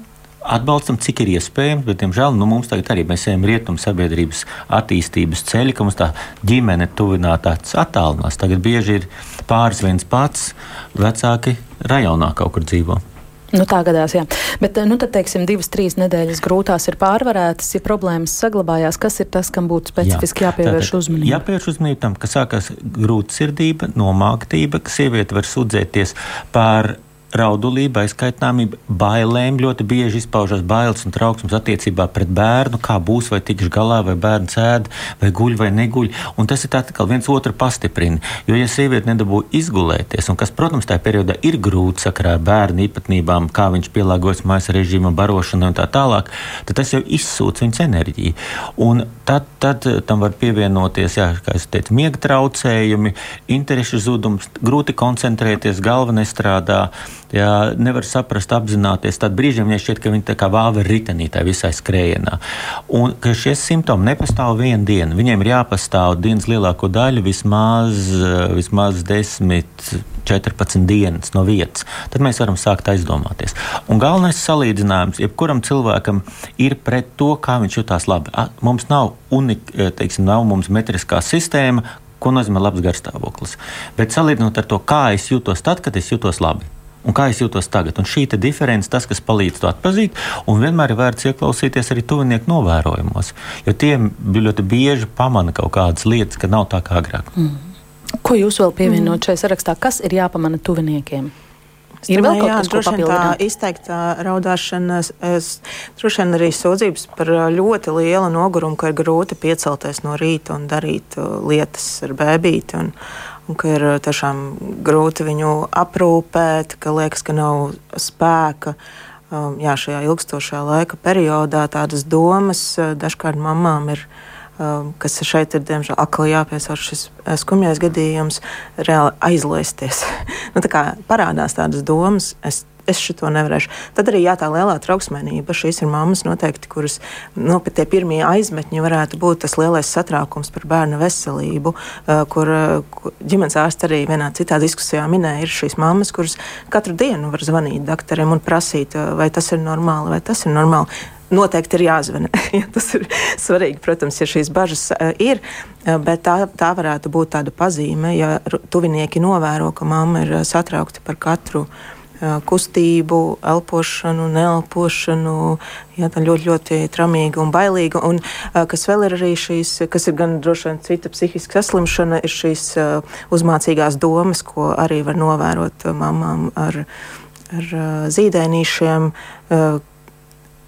atbalstam, cik ir iespējams, bet, diemžēl, nu, mums tagad arī mēs ejam rietumu sabiedrības attīstības ceļu, ka mums tā ģimene tuvinātāts attālinās. Tagad bieži ir pāris viens pats, vecāki rajonā kaut kur dzīvo. Nu, tā gadās, jā. Bet, nu, tad, teiksim, divas, trīs nedēļas grūtās ir pārvarētas, ja problēmas saglabājās. Kas ir tas, kam būtu specifiski jā. jāpievērš uzmanība? Jāpievērš uzmanība tam, ka sākās grūtsirdība, nomāktība, ka sieviete var sūdzēties par raudulība, aizkaitāmība, bailēm ļoti bieži izpaužas bailes un trauksmes attiecībā pret bērnu, kā būs, vai tikšu galā, vai bērns ēd, vai guļ vai neguļ. Un tas ir atkal viens otru pastiprina. Jo, ja sieviete nedabū izgulēties, un kas, protams, tajā periodā ir grūti sakarā ar bērnu īpatnībām, kā viņš pielāgojas mājas režīmam, barošanai un tā tālāk, tad tas jau izsūc viņas enerģiju. Un tad, tad tam var pievienoties, jā, kā es teicu, miega traucējumi, interešu zudums, grūti koncentrēties, galva nestrādā jā, nevar saprast, apzināties. Tad brīžiem viņai šķiet, ka viņi tā kā vāva ritenītā visai skrējienā. Un ka šie simptomi nepastāv vienu dienu. Viņiem ir jāpastāv dienas lielāko daļu, vismaz, vismaz 10. 14 dienas no vietas, tad mēs varam sākt aizdomāties. Un galvenais salīdzinājums, jebkuram cilvēkam, ir pret to, kā viņš jutās labi. Mums nav unika, teiksim, nav mums metriskā sistēma, ko nozīmē labs garstāvoklis. Bet salīdzinot ar to, kā es jūtos tad, kad es jūtos labi un kā es jūtos tagad. Un šī diference, tas, kas palīdz to atpazīt, un vienmēr ir vērts ieklausīties arī tuvinieku novērojumos, jo tie ļoti bieži pamana kaut kādas lietas, ka nav tā kā agrāk. Mm. Ko jūs vēl pievienot mm. šai sarakstā? Kas ir jāpamana tuviniekiem? Es ir vēl kaut kas, kas tāds - tā izteikta raudāšana, es, droši vien arī sūdzības par ļoti lielu nogurumu, ka ir grūti piecelties no rīta un darīt lietas ar bēbīti. Ka ir eh, tiešām grūti viņu aprūpēt, ka liekas, ka nav spēka. Um, jā, šajā ilgstošā laika periodā tādas domas eh, dažkārt mamām ir, um, kas šeit ir diemžēl akli jāpiesauc šis eh, skumjais gadījums, reāli aizliesties. nu, tā kā parādās tādas domas, es es šo nevarēšu. Tad arī jā, tā lielā trauksmēnība. Šīs ir mammas noteikti, kuras nu, tie pirmie aizmetņi varētu būt tas lielais satraukums par bērnu veselību, kur, kur ģimenes ārsts arī vienā citā diskusijā minēja, ir šīs mammas, kuras katru dienu var zvanīt doktoriem un prasīt, vai tas ir normāli, vai tas ir normāli noteikti ir jāzvana. ja tas ir svarīgi, protams, ja šīs bažas ir, bet tā, tā varētu būt tāda pazīme, ja tuvinieki novēro, ka mamma ir satraukta par katru uh, kustību, elpošanu, neelpošanu. Jā, tā ļoti, ļoti tramīga un bailīga. Un, kas vēl ir arī šīs, kas ir gan droši vien cita psihiska saslimšana, ir šīs uzmācīgās domas, ko arī var novērot mamām ar, ar zīdēnīšiem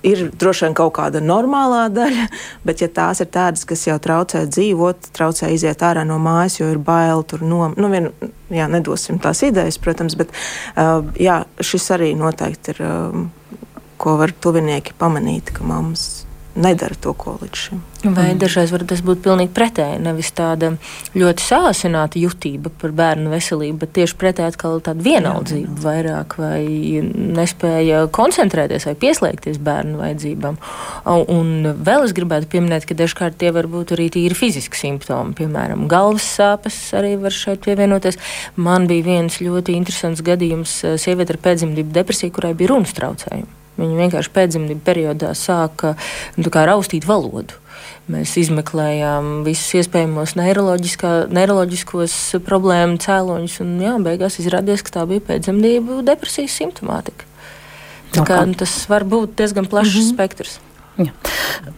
ir droši vien kaut kāda normālā daļa, bet ja tās ir tādas, kas jau traucē dzīvot, traucē iziet ārā no mājas, jo ir bail tur no, nu, vien, jā, nedosim tās idejas, protams, bet uh, jā, šis arī noteikti ir, uh, ko var tuvinieki pamanīt, ka mammas nedara to, ko līdz šim. Vai mm. dažreiz tas būtu pilnīgi pretēji? Nevis tāda ļoti sāsināta jutība par bērnu veselību, bet tieši pretēji atkal tāda vienaldzība jā. vairāk, vai nespēja koncentrēties vai pieslēgties bērnu vajadzībām. Un vēl es gribētu pieminēt, ka dažkārt tie var būt arī tīri fiziski simptomi, piemēram, galvas sāpes arī var šeit pievienoties. Man bija viens ļoti interesants gadījums sieviete ar pēcdzimdību depresiju, kurai bija runas traucējumi. Viņa vienkārši pēcdzemdību periodā sāka nu, raustīt valodu. Mēs izmeklējām visus iespējamos neiroloģiskos problēmu cēloņus, un jā, beigās izrādījās, ka tā bija pēcdzemdību depresijas simptomātika. Tā kā, nu, tas var būt diezgan plašs mm -hmm. spektrs. Ja.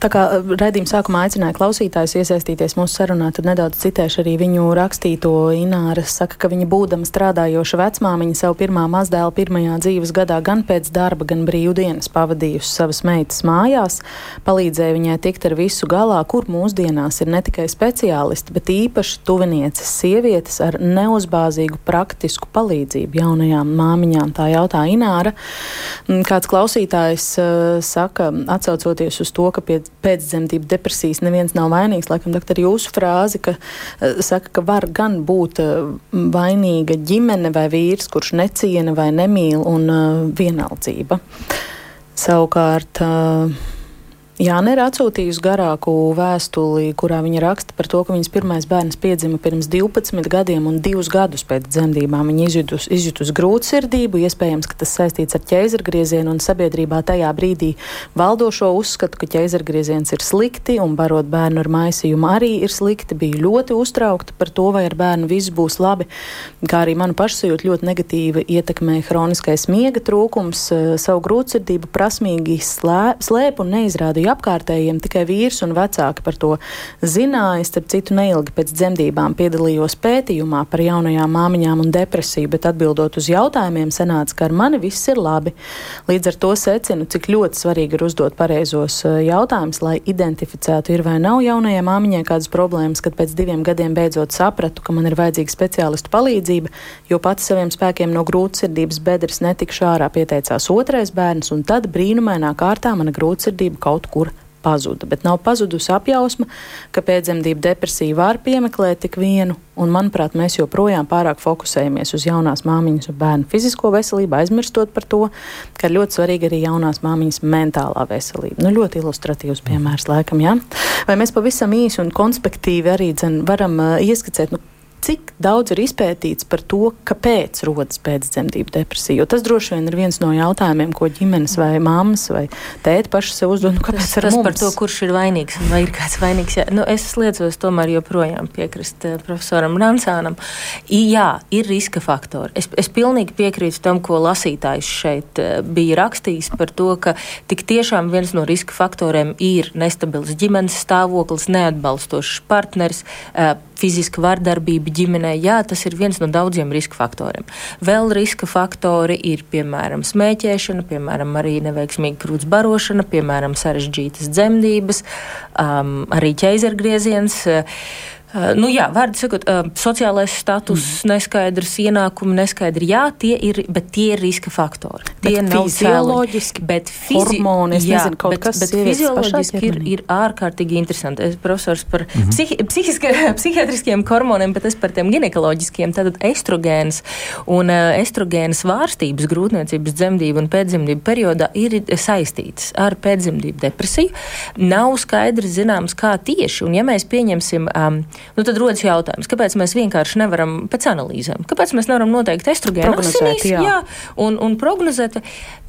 Tā kā eh, raidījuma sākumā aicināja klausītājus iesaistīties mūsu sarunā, tad nedaudz citēšu arī viņu rakstīto. Ināra saka, ka viņa būdama strādājoša vecmāmiņa savu pirmā mazdēla pirmajā dzīves gadā gan pēc darba, gan brīvdienas pavadījusi savas meitas mājās, palīdzēja viņai tikt ar visu galā, kur mūsdienās ir ne tikai speciālisti, bet īpaši tuvinieces sievietes ar neuzbāzīgu praktisku palīdzību jaunajām māmiņām. Tā jautā Ināra. Kāds klausītājs uh, saka, atsaucoties atsaucoties uz to, ka pie pēcdzemdību depresijas neviens nav vainīgs, laikam doktor jūsu frāzi, ka uh, saka, ka var gan būt uh, vainīga ģimene vai vīrs, kurš neciena vai nemīl un uh, vienaldzība. Savukārt. Uh, Jāne ir atsūtījusi garāku vēstuli, kurā viņa raksta par to, ka viņas pirmais bērns piedzima pirms 12 gadiem un divus gadus pēc dzemdībām. Viņa izjutus, izjutus grūtsirdību, iespējams, ka tas saistīts ar ķēzargriezienu un sabiedrībā tajā brīdī valdošo uzskatu, ka ķēzargrieziens ir slikti un barot bērnu ar maisījumu arī ir slikti. Bija ļoti uztraukta par to, vai ar bērnu viss būs labi, kā arī manu pašsajūtu ļoti negatīvi ietekmē hroniskais miega trūkums, savu grūtsirdību prasmīgi slē, slēp un neizrāda arī apkārtējiem, tikai vīrs un vecāki par to zināja. Starp citu, neilgi pēc dzemdībām piedalījos pētījumā par jaunajām māmiņām un depresiju, bet atbildot uz jautājumiem, sanāca, ka ar mani viss ir labi. Līdz ar to secinu, cik ļoti svarīgi ir uzdot pareizos eh, jautājumus, lai identificētu, ir vai nav jaunajai māmiņai kādas problēmas, kad pēc diviem gadiem beidzot sapratu, ka man ir vajadzīga speciālistu palīdzība, jo pats saviem spēkiem no grūtsirdības bedres netikšu ārā pieteicās otrais bērns, un tad brīnumainā kārtā mana grūtsirdība kaut kur pazuda. Bet nav pazudusi apjausma, ka pēcdzemdību depresiju var piemeklēt tik vienu, un manuprāt, mēs joprojām pārāk fokusējamies uz jaunās māmiņas un bērnu fizisko veselību, aizmirstot par to, ka ir ļoti svarīga arī jaunās māmiņas mentālā veselība. Nu, ļoti ilustratīvs piemērs, laikam, jā. Vai mēs pavisam īsi un konspektīvi arī dzen, varam uh, ieskicēt, nu, cik daudz ir izpētīts par to, kāpēc rodas pēcdzemdību depresija. Jo tas droši vien ir viens no jautājumiem, ko ģimenes vai māmas vai tēti paši sev uzdod. Nu, kāpēc tas, tas par to, kurš ir vainīgs un vai ir kāds vainīgs? Jā. Nu, es liecos tomēr joprojām piekrist uh, profesoram Ransānam. Jā, ir riska faktori. Es, es pilnīgi piekrītu tam, ko lasītājs šeit uh, bija rakstījis par to, ka tik tiešām viens no riska faktoriem ir nestabils ģimenes stāvoklis, neatbalstošs partners. Uh, fiziska vardarbība ģimenē, jā, tas ir viens no daudziem riska faktoriem. Vēl riska faktori ir, piemēram, smēķēšana, piemēram, arī neveiksmīga krūts barošana, piemēram, sarežģītas dzemdības, um, arī ķeizergrieziens. Uh, Uh, nu, jā, vārdu sakot, uh, sociālais status mm. neskaidrs, ienākumi neskaidri. Jā, tie ir, bet tie ir riska faktori. Tie bet nav fizioloģiski, bet fizi hormoni, jā, nezinu, bet, kas bet fizioloģiski ir, ir ārkārtīgi interesanti. Es profesors par mm -hmm. psihi, psihiska, psihiatriskiem hormoniem, bet es par tiem ginekoloģiskiem. Tātad estrogēns un uh, estrogēnas vārstības grūtniecības dzemdību un pēcdzemdību periodā ir saistītas ar pēcdzemdību depresiju. Nav skaidrs zināms, kā tieši. Un ja mēs pieņemsim um, Nu, tad rodas jautājums, kāpēc mēs vienkārši nevaram pēc analīzēm, kāpēc mēs nevaram noteikt estrogēnu asinīs jā. Jā, un, un prognozēt,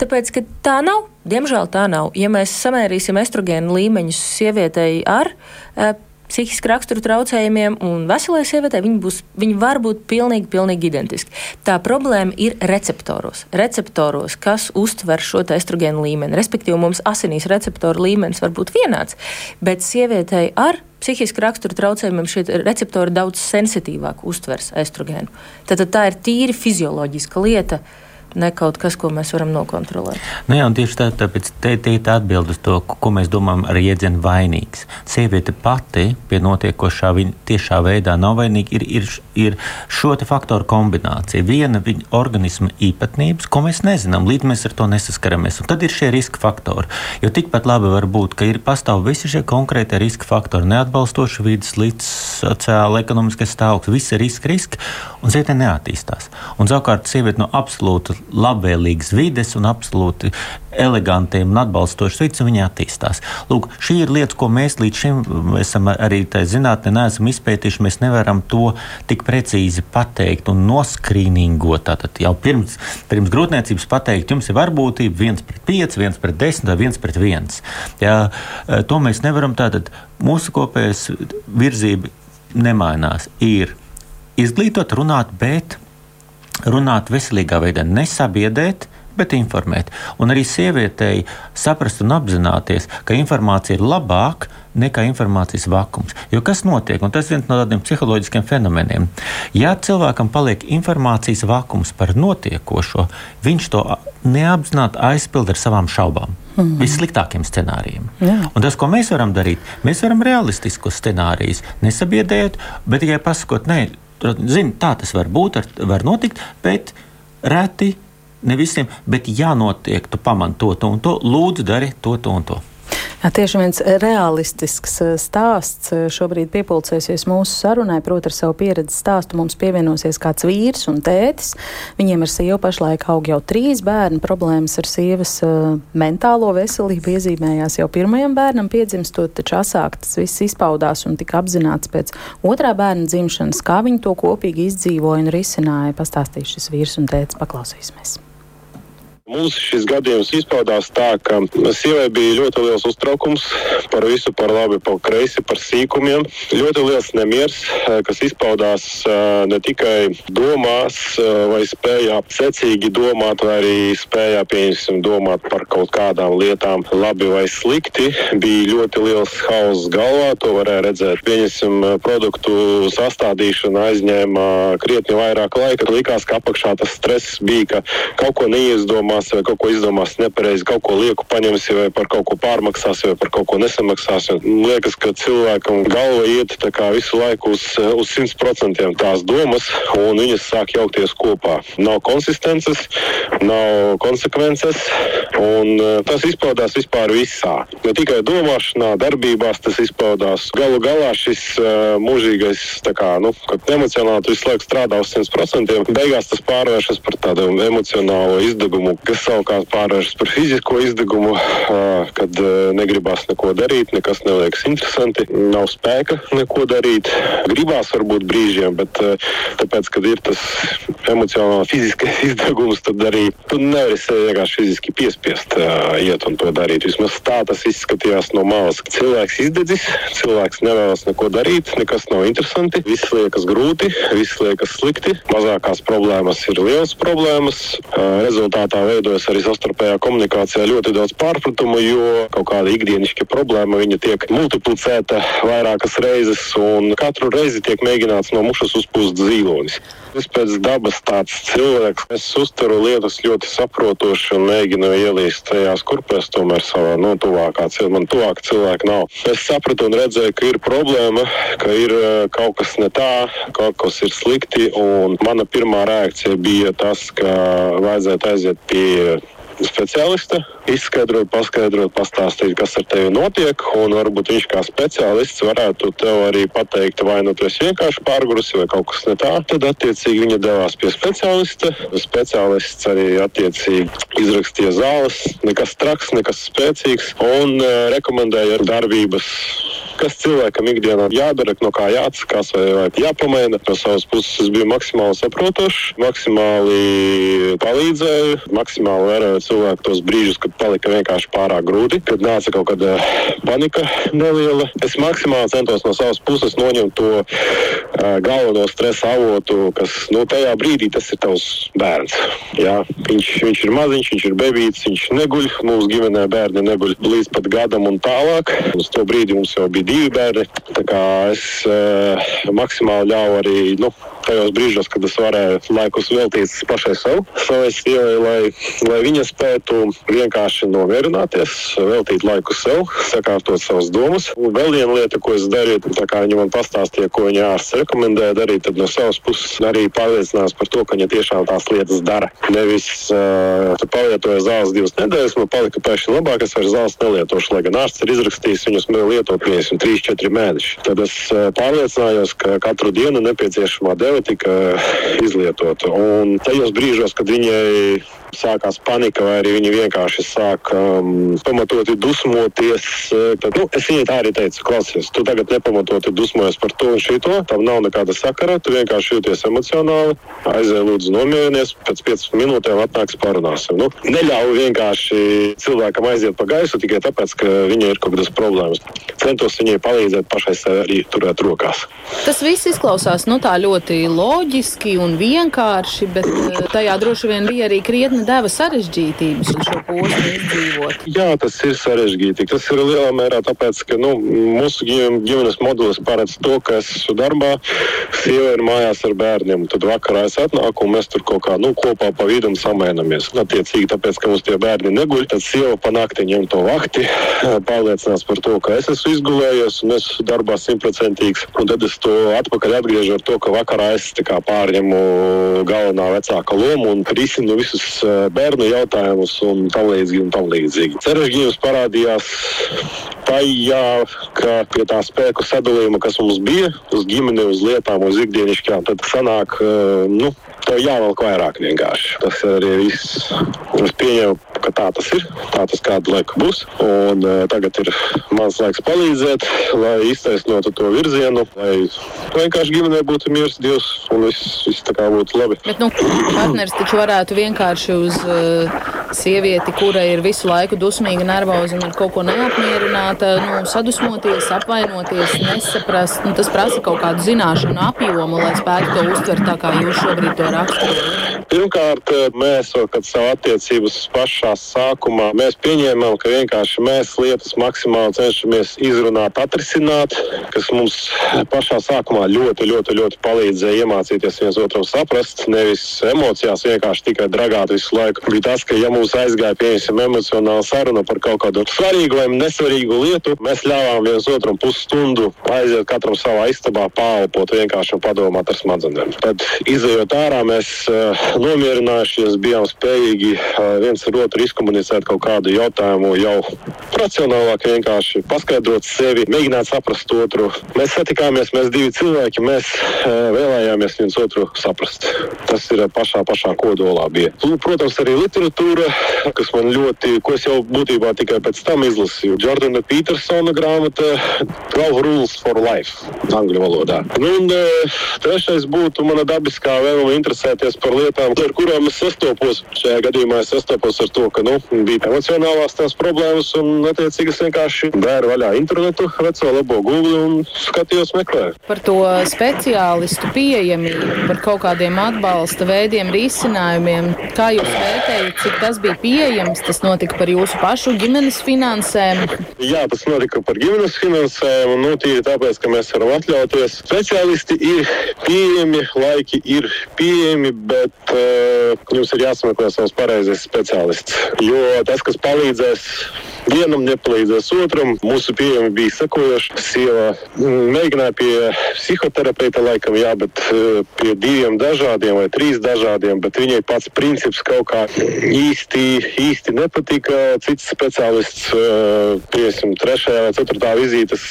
tāpēc, ka tā nav. Diemžēl tā nav. Ja mēs samērīsim estrogēnu līmeņus sievietei ar e, psihiski raksturu traucējumiem un veselai sievietei, viņi, būs, viņi var būt pilnīgi, pilnīgi identiski. Tā problēma ir receptoros. Receptoros, kas uztver šo estrogēnu līmeni. Respektīvi, mums asinīs receptoru līmenis var būt vienāds, bet sievietei ar psihiski rakstura traucējumiem šie receptori daudz sensitīvāk uztvers estrogēnu. Tad, tā ir tīri fizioloģiska lieta ne kaut kas, ko mēs varam nokontrolēt. Nu jā, tieši tā, tāpēc te, te ir atbild uz to, ko mēs domājam ar iedzienu vainīgs. Sieviete pati pie notiekošā viņa tiešā veidā nav vainīga. Ir, ir, ir šo faktoru kombinācija. Viena viņa organisma īpatnības, ko mēs nezinām, līdz mēs ar to nesaskaramies. Un tad ir šie riska faktori. Jo tikpat labi var būt, ka ir pastāv visi šie konkrētie riska faktori, neatbalstoši vidas, līdz sociāla, ekonomiskais stāvoklis, visi riski, riski, un sieviete neattīstās. Un savukārt sieviete no absolūta labvēlīgas vides un absolūti elegantiem un atbalstošas vidas, un viņi attīstās. Lūk, šī ir lieta, ko mēs līdz šim esam arī zinātnē neesam izpētījuši. Mēs nevaram to tik precīzi pateikt un noskrīningot. Tātad jau pirms, pirms grūtniecības pateikt, jums ir varbūtība viens pret pieci, viens pret desmit vai viens pret viens. Jā, to mēs nevaram. Tātad mūsu kopējais virzība nemainās. Ir izglītot, runāt, bet runāt veselīgā veidā, nesabiedēt, bet informēt. Un arī sievietei saprast un apzināties, ka informācija ir labāka nekā informācijas vakums. Jo kas notiek? Un tas ir viens no tādiem psiholoģiskiem fenomeniem. Ja cilvēkam paliek informācijas vakums par notiekošo, viņš to neapzināti aizpild ar savām šaubām. Mm -hmm. Vissliktākiem scenārijiem. Tas, ko mēs varam darīt, mēs varam realistiskus scenārijus nesabiedēt, bet tikai pasakot, nē, zini, tā tas var būt, var notikt, bet reti, ne visiem, bet jānotiek, tu pamani to, to un to, lūdzu, dari to, to un to. Jā, tieši viens realistisks eh, stāsts eh, šobrīd piepulcēsies mūsu sarunai. Proti, ar savu pieredzi stāstu mums pievienosies kāds vīrs un tētis. Viņiem ar sievu pašlaik aug jau trīs bērni. Problēmas ar sievas uh, mentālo veselību iezīmējās jau pirmajam bērnam piedzimstot, taču asāk tas viss izpaudās un tika apzināts pēc otrā bērna dzimšanas, kā viņi to kopīgi izdzīvoja un risināja. Pastāstīs šis vīrs un tētis. Paklausīsimies! Mums šis gadījums izpaudās tā, ka sievai bija ļoti liels uztraukums par visu, par labi, par kreisi, par sīkumiem. Ļoti liels nemieris, eh, kas izpaudās eh, ne tikai domās eh, vai spējā secīgi domāt, vai arī spējā pieņemsim domāt par kaut kādām lietām labi vai slikti. Bija ļoti liels hauss galvā, to varēja redzēt. Pieņemsim produktu sastādīšana aizņēma krietni vairāk laika. Likās, ka apakšā tas stress bija, ka kaut ko neizdomā izdomās, vai kaut ko izdomās nepareizi, kaut ko lieku paņemsi, vai par kaut ko pārmaksāsi, vai par kaut ko nesamaksāsi. Liekas, ka cilvēkam galva iet visu laiku uz, uz 100% tās domas, un viņas sāk jaukties kopā. Nav konsistences, nav konsekvences, un e, tas izpaudās vispār visā. Ne tikai domāšanā, darbībās tas izpaudās. Galu galā šis uh, mūžīgais, kā, nu, emocionāli tu visu laiku strādā uz 100%, beigās tas pārvēršas par tādu emocionālo izdegumu, kas savukārt pārvēršas par fizisko izdegumu, kad negribas neko darīt, nekas neliekas interesanti, nav spēka neko darīt. Gribās varbūt brīžiem, bet tāpēc, kad ir tas emocionāli fiziskais izdegums, tad arī tu nevari sevi vienkārši fiziski piespiest iet un to darīt. Vismaz tā tas izskatījās no malas. Cilvēks izdedzis, cilvēks nevēlas neko darīt, nekas nav interesanti, viss liekas grūti, viss liekas slikti, mazākās problēmas ir lielas problēmas. Rezultātā veidojas arī savstarpējā komunikācijā ļoti daudz pārpratumu, jo kaut kāda ikdienišķa problēma tiek multiplicēta vairākas reizes, un katru reizi tiek mēģināts no mušas uzpūst zīlonis. Es pēc dabas tāds cilvēks, es uztveru lietas ļoti saprotoši un mēģinu ielīst tajās kurpēs, tomēr savā no nu, tuvākā cilvēka. Man tuvāka cilvēka nav. Es sapratu un redzēju, ka ir problēma, ka ir eh, kaut kas ne tā, kaut kas ir slikti, un mana pirmā reakcija bija tas, ka vajadzētu aiziet pie et speciālista, izskaidrot, paskaidrot, pastāstīt, kas ar tevi notiek. Un varbūt viņš kā speciālists varētu tev arī pateikt, vai nu esi vienkārši pārgurusi vai kaut kas ne tā. Tad attiecīgi viņa devās pie speciālista. Speciālists arī attiecīgi izrakstīja zāles, nekas traks, nekas spēcīgs un uh, rekomendēja darbības kas cilvēkam ikdienā jādara, no kā jāatsakās vai, vai jāpamaina. No savas puses es biju maksimāli saprotošs, maksimāli palīdzēju, maksimāli vēroju cilvēku tos brīžus, kad palika vienkārši pārāk grūti, kad nāca kaut kāda panika neliela. Es maksimāli centos no savas puses noņemt to uh, galveno stresa avotu, kas nu, tajā brīdī tas ir tavs bērns. Jā? Viņš, viņš ir maziņš, viņš ir bebīts, viņš neguļ. Mūsu ģimenē bērni neguļ līdz pat gadam un tālāk. Uz to brīdi mums jau bija divi bērni. Es uh, maksimāli ļāvu arī nu, tajos brīžos, kad es varēju laikus veltīt pašai sev, savai sievai, lai, lai viņa spētu vienkārši nomierināties, veltīt laiku sev, sakārtot savas domas. Un vēl viena lieta, ko es darīju, tā kā viņa man pastāstīja, ko viņa ārsts rekomendēja darīt, tad no savas puses arī pārliecinās par to, ka viņa tiešām tās lietas dara. Nevis uh, palietoja zāles divas nedēļas, man palika pēkšņi labāk, es vairs zāles nelietošu, lai gan ārsts ir izrakstījis viņus lietot 3-4 mēnešus. Tad es uh, pārliecinājos, ka katru dienu nepieciešamā deva tika izlietota. Un tajos brīžos, kad viņai sākās panika, vai arī viņi vienkārši sāk um, pamatoti dusmoties. Eh, tad, nu, es viņai tā arī teicu, klausies, tu tagad nepamatoti dusmojies par to un šito. Tam nav nekāda sakara, tu vienkārši jūties emocionāli. Aizēj, lūdzu, nomierinies, pēc 5 minūtēm atnāks parunāsim. Nu, neļauj vienkārši cilvēkam aiziet pa gaisu tikai tāpēc, ka viņai ir kaut kādas problēmas. Centos viņai palīdzēt pašai sev arī turēt rokās. Tas viss izklausās nu, ļoti loģiski un vienkārši, bet eh, tajā droši vien bija arī krietni bērnu deva sarežģītības un šo posmu izdzīvot? Jā, tas ir sarežģīti. Tas ir lielā mērā tāpēc, ka nu, mūsu ģimenes modelis paredz to, ka es esmu darbā, sieva ir mājās ar bērniem. Tad vakarā es atnāku un mēs tur kaut kā nu, kopā pa vidu samainamies. Attiecīgi, tāpēc, ka mums tie bērni neguļ, tad sieva pa nakti ņem to vakti, pārliecinās par to, ka es esmu izgulējies un es esmu darbā simtprocentīgs. Un tad es to atpakaļ atgriežu ar to, ka vakarā es pārņemu galvenā vecāka lomu un risinu visus bērnu jautājumus un tam līdzīgi. Un tam līdzīgi. Sarežģījums parādījās tajā, ka pie tā spēku sadalījuma, kas mums bija, uz ģimeni, uz lietām, uz ikdienišķām, tad sanāk, eh, nu, tev jāvelk vairāk vienkārši. Tas arī viss. Es pieņemu, ka tā tas ir. Tā tas kādu laiku būs. Un, uh, tagad ir mans laiks palīdzēt, lai iztaisnotu to virzienu, lai vienkārši ģimenē būtu miers, dievs un viss, viss tā kā būtu labi. Bet, nu, partneris taču varētu vienkārši uz uh, sievieti, kura ir visu laiku dusmīga, nervoza un ar kaut ko neapmierināta, nu, sadusmoties, apvainoties, nesaprast. Nu, tas prasa kaut kādu zināšanu apjomu, lai spētu to uztvert tā, kā jūs šobrīd to raksturojat. Pirmkārt, mēs, kad savu attiecības pašā sākumā, pieņēmām, ka vienkārši mēs lietas maksimāli cenšamies izrunāt, atrisināt, kas mums pašā sākumā ļoti, ļoti, ļoti palīdzēja iemācīties viens otru saprast, nevis emocijās vienkārši tikai dragāt visu laiku. Bija tas, ka ja mums aizgāja, pieņemsim, emocionāla saruna par kaut kādu svarīgu vai nesvarīgu lietu, mēs ļāvām viens otram pusstundu aiziet katram savā istabā, pālpot vienkārši un padomāt ar smadzenēm. Tad izējot ārā, mēs uh, nomierinājušies, bijām spējīgi uh, viens ar otru izkomunicēt kaut kādu jautājumu jau racionālāk, vienkārši paskaidrot sevi, mēģināt saprast otru. Mēs satikāmies, mēs divi cilvēki, mēs uh, vēlējāmies viens otru saprast. Tas ir pašā, pašā kodolā bija. Protams, arī literatūra, kas man ļoti, ko es jau būtībā tikai pēc tam izlasīju. Jordana Petersona grāmata 12 Rules for Life, angļu valodā. Nu, un uh, trešais būtu mana dabiskā vēlme interesēties par lietām, ar kurām es sastopos. Šajā gadījumā es sastopos ar to, ka nu, bija emocionālās tās problēmas, un attiecīgi es vienkārši bēru vaļā internetu, veco labo Google un skatījos, meklēju. Par to speciālistu pieejamību, par kaut kādiem atbalsta veidiem, risinājumiem. Kā jūs vērtējat, cik tas bija pieejams? Tas notika par jūsu pašu ģimenes finansēm? Jā, tas notika par ģimenes finansēm, nu, tīri tāpēc, ka mēs varam atļauties. Speciālisti ir pieejami, laiki ir pieejami, bet uh, jums ir jāsameklē savs pareizais speciālists. Jo tas, kas palīdzēs vienam, nepalīdzēs otram, mūsu pieejami bija sekojoši. Sieva mm, mēģināja pie psihoterapeita, laikam, jā, bet uh, pie diviem dažādiem vai trīs dažādiem, bet viņai pats princips kaut kā īsti, īsti nepatika. Cits speciālists, piesim, trešajā vai ceturtā vizītes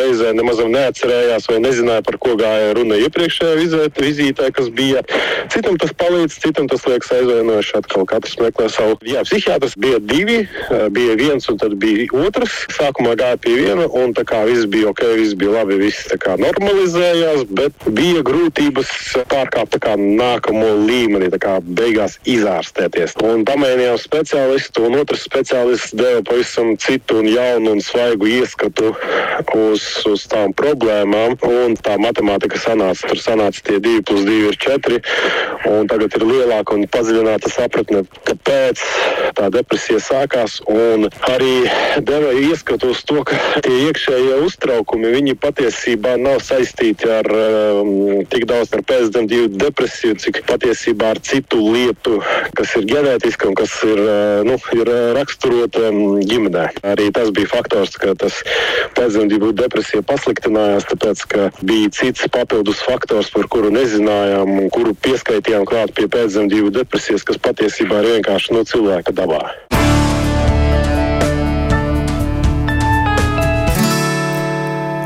reizē nemaz neatcerējās vai nezināja, par ko gāja runa iepriekšējā vizītē, kas bija. Citam tas palīdz, citam tas liekas aizvainojuši. Atkal katrs meklē savu. Jā, psihiatrs bija divi, bija viens un tad bija otrs. Sākumā gāja pie viena, un tā kā viss bija ok, viss bija labi, viss tā kā normalizējās, bet bija grūtības pārkāpt kā nākamo līmeni, tā kā beigās izārstēties. Un pamēģinājām speciālistu, un otrs speciālists deva pavisam citu un jaunu un svaigu ieskatu uz, uz tām problēmām, un tā matemātika sanāca, tur sanāca tie divi plus divi ir četri, un tagad ir lielāka un padziļināta sapratne, kāpēc tā depresija sākās, un arī deva ieskatu uz to, ka tie iekšējie uztraukumi, viņi patiesībā nav saistīti ar um, tik daudz ar pēcdzemdību depresiju, cik patiesībā ar citu lietu, kas ir ģenētiska un kas ir, nu, ir raksturota ģimenē. Arī tas bija faktors, ka tas pēcdzemdību depresija pasliktinājās, tāpēc, ka bija cits papildus faktors, par kuru nezinājām un kuru pieskaitījām klāt pie pēcdzemdību depresijas, kas patiesībā ir vienkārši no cilvēka dabā.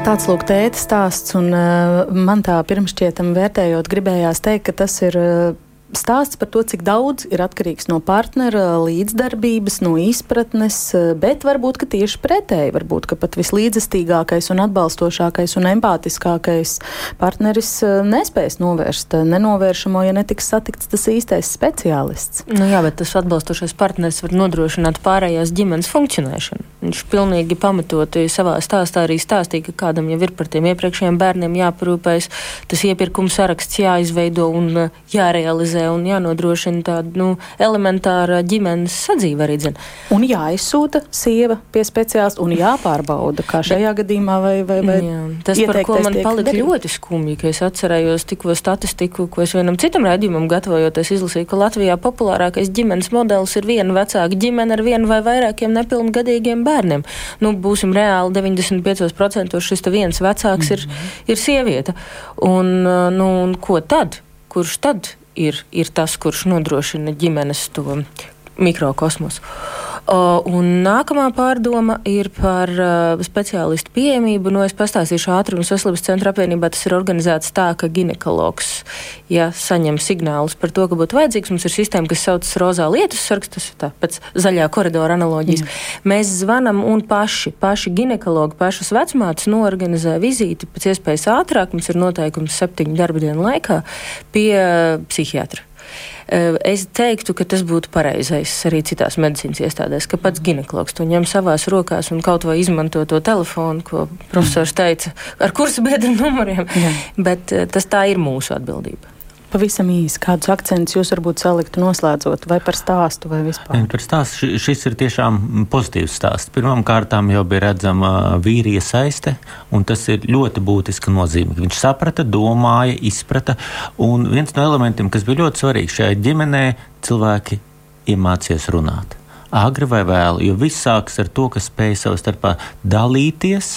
Tāds lūk, tēta stāsts, un uh, man tā pirmšķietam vērtējot, gribējās teikt, ka tas ir. Uh, stāsts par to, cik daudz ir atkarīgs no partnera līdzdarbības, no izpratnes, bet varbūt tieši pretēji. Varbūt pat vislīdzestīgākais un atbalstošākais un empātiskākais partneris eh, nespēs novērst nenovēršamo, ja netiks satikts tas īstais speciālists. Nu jā, bet tas atbalstošais partneris var nodrošināt pārējās ģimenes funkcionēšanu. Viņš pilnīgi pamatoti savā stāstā arī stāstīja, ka kādam jau ir par tiem iepriekšējiem bērniem jāparūpējas, tas iepirkums saraksts jāizveido un eh, jārealizē jāorganizē un jānodrošina tāda nu, elementāra ģimenes sadzīve arī. Dzen. Un jāizsūta sieva pie speciālista un jāpārbauda, kā šajā gadījumā vai, vai, vai Jā, tas, par ko man palika darīt. ļoti skumji, ka es atcerējos tikko statistiku, ko es vienam citam raidījumam gatavojoties izlasīju, ka Latvijā populārākais ģimenes modelis ir viena vecāka ģimene ar vienu vai vairākiem nepilngadīgiem bērniem. Nu, būsim reāli 95% šis viens vecāks mm -hmm. ir, mhm. ir sieviete. Un, nu, un ko tad? Kurš tad ir, ir tas, kurš nodrošina ģimenes to mikrokosmosu? Un nākamā pārdoma ir par uh, speciālistu pieejamību. Nu, es pastāstīšu ātri, un veselības centra apvienībā tas ir organizēts tā, ka ginekologs, ja saņem signālus par to, ka būtu vajadzīgs, mums ir sistēma, kas saucas rozā lietus sargs, tas ir tā pēc zaļā koridora analoģijas. Jā. Mēs zvanam un paši, paši ginekologi, pašas vecmātes norganizē vizīti pēc iespējas ātrāk. Mums ir noteikums septiņu darba dienu laikā pie psihiatra. Eh, es teiktu, ka tas būtu pareizais arī citās medicīnas iestādēs, ka pats ginekologs to ņem savās rokās un kaut vai izmanto to telefonu, ko profesors teica, ar kursu biedru numuriem. Jā. Bet eh, tas tā ir mūsu atbildība. Pavisam īsi, kādus akcentus jūs varbūt saliktu noslēdzot, vai par stāstu, vai vispār? Par stāstu šis ir tiešām pozitīvs stāsts. Pirmkārt, jau bija redzama vīrija saiste, un tas ir ļoti būtiska nozīme. Viņš saprata, domāja, izprata, un viens no elementiem, kas bija ļoti svarīgs šajā ģimenē, cilvēki iemācījās runāt agri vai vēlu, jo viss sākas ar to, ka spēj savā starpā dalīties,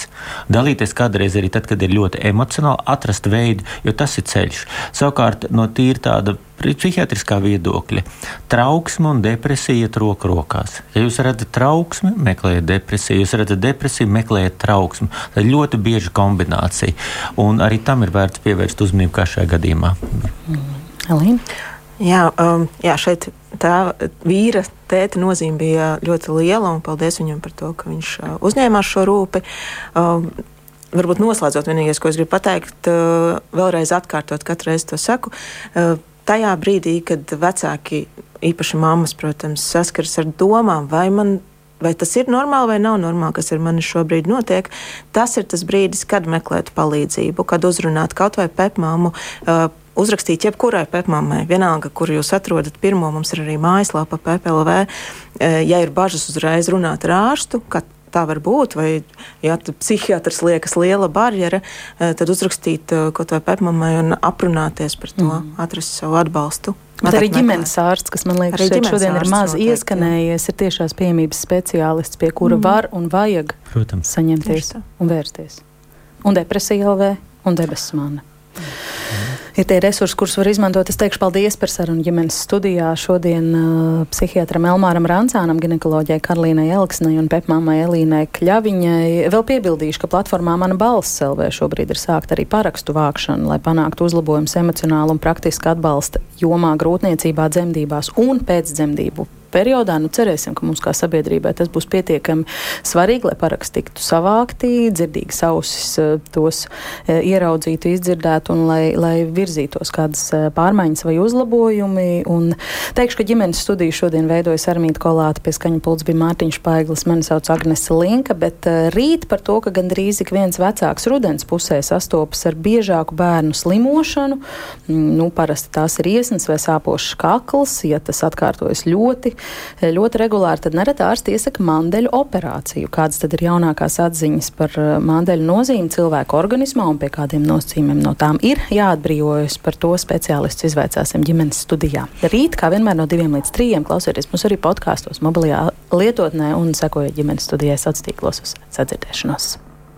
dalīties kādreiz arī tad, kad ir ļoti emocionāli, atrast veidu, jo tas ir ceļš. Savukārt, no tīra tāda psihiatriskā viedokļa, trauksme un depresija iet roku rokās. Ja jūs redzat trauksmi, meklējiet depresiju, jūs redzat depresiju, meklējiet trauksmi. Tā ir ļoti bieža kombinācija, un arī tam ir vērts pievērst uzmanību kā šajā gadījumā. Mm. Elīna? Jā, um, jā, šeit tā vīra tēta nozīme bija ļoti liela, un paldies viņam par to, ka viņš uzņēmās šo rūpi. Um, varbūt noslēdzot, vienīgais, ko es gribu pateikt, vēlreiz atkārtot, katru reizi to saku. Tajā brīdī, kad vecāki, īpaši mammas, protams, saskaras ar domām, vai man vai tas ir normāli vai nav normāli, kas ar mani šobrīd notiek. Tas ir tas brīdis, kad meklēt palīdzību, kad uzrunāt kaut vai pepmāmu. Uh, uzrakstīt jebkurai pepmāmai, vienalga, kur jūs atrodat pirmo, mums ir arī mājaslapa PPLV. Eh, ja ir bažas uzreiz runāt ar ārstu, tā var būt, vai ja psihiatrs liekas liela barjera, eh, tad uzrakstīt eh, kaut vai pepmamai un aprunāties par to, mm. atrast savu atbalstu. Bet arī ģimenes ārsts, kas man liekas, šeit šodien ir maz noteikti, ieskanējies, ir tiešās piemības speciālists, pie kura mm. var un vajag Protams. saņemties un vērsties. Un depresija LV un debesis mana. Mm ir tie resursi, kurus var izmantot. Es teikšu paldies par sarunu ģimenes studijā. Šodien uh, psihiatram Elmāram Rancānam, ginekoloģijai Karlīnai Elksnai un pepmāmai Elīnai Kļaviņai. Vēl piebildīšu, ka platformā Mana balss LV šobrīd ir sākta arī parakstu vākšana, lai panāktu uzlabojumus emocionālu un praktisku atbalsta jomā grūtniecībā, dzemdībās un pēcdzemdību periodā. Nu, cerēsim, ka mums kā sabiedrībai tas būs pietiekami svarīgi, lai paraksti tiktu savākti, dzirdīgas ausis eh, tos eh, ieraudzītu, izdzirdētu un lai, lai virzītos kādas eh, pārmaiņas vai uzlabojumi. Un teikšu, ka ģimenes studiju šodien veidojas Armīta Kolāta, pie skaņa pults bija Mārtiņš Paiglis, mani sauc Agnese Linka, bet rīt par to, ka gandrīz ik viens vecāks rudens pusē sastopas ar biežāku bērnu slimošanu. Mm, nu, parasti tās ir iesnas vai sāpošs kakls, ja tas atkārtojas ļoti ļoti regulāri, tad nereti ārsti iesaka mandeļu operāciju. Kādas tad ir jaunākās atziņas par mandeļu nozīmi cilvēku organismā un pie kādiem nosacījumiem no tām ir jāatbrīvojas? Par to speciālistus izvaicāsim ģimenes studijā. Rīt, kā vienmēr no diviem līdz trījiem, klausieties mums arī podkāstos, mobilajā lietotnē un sekojiet ģimenes studijai sociālos tīklos uz sadzirdēšanos.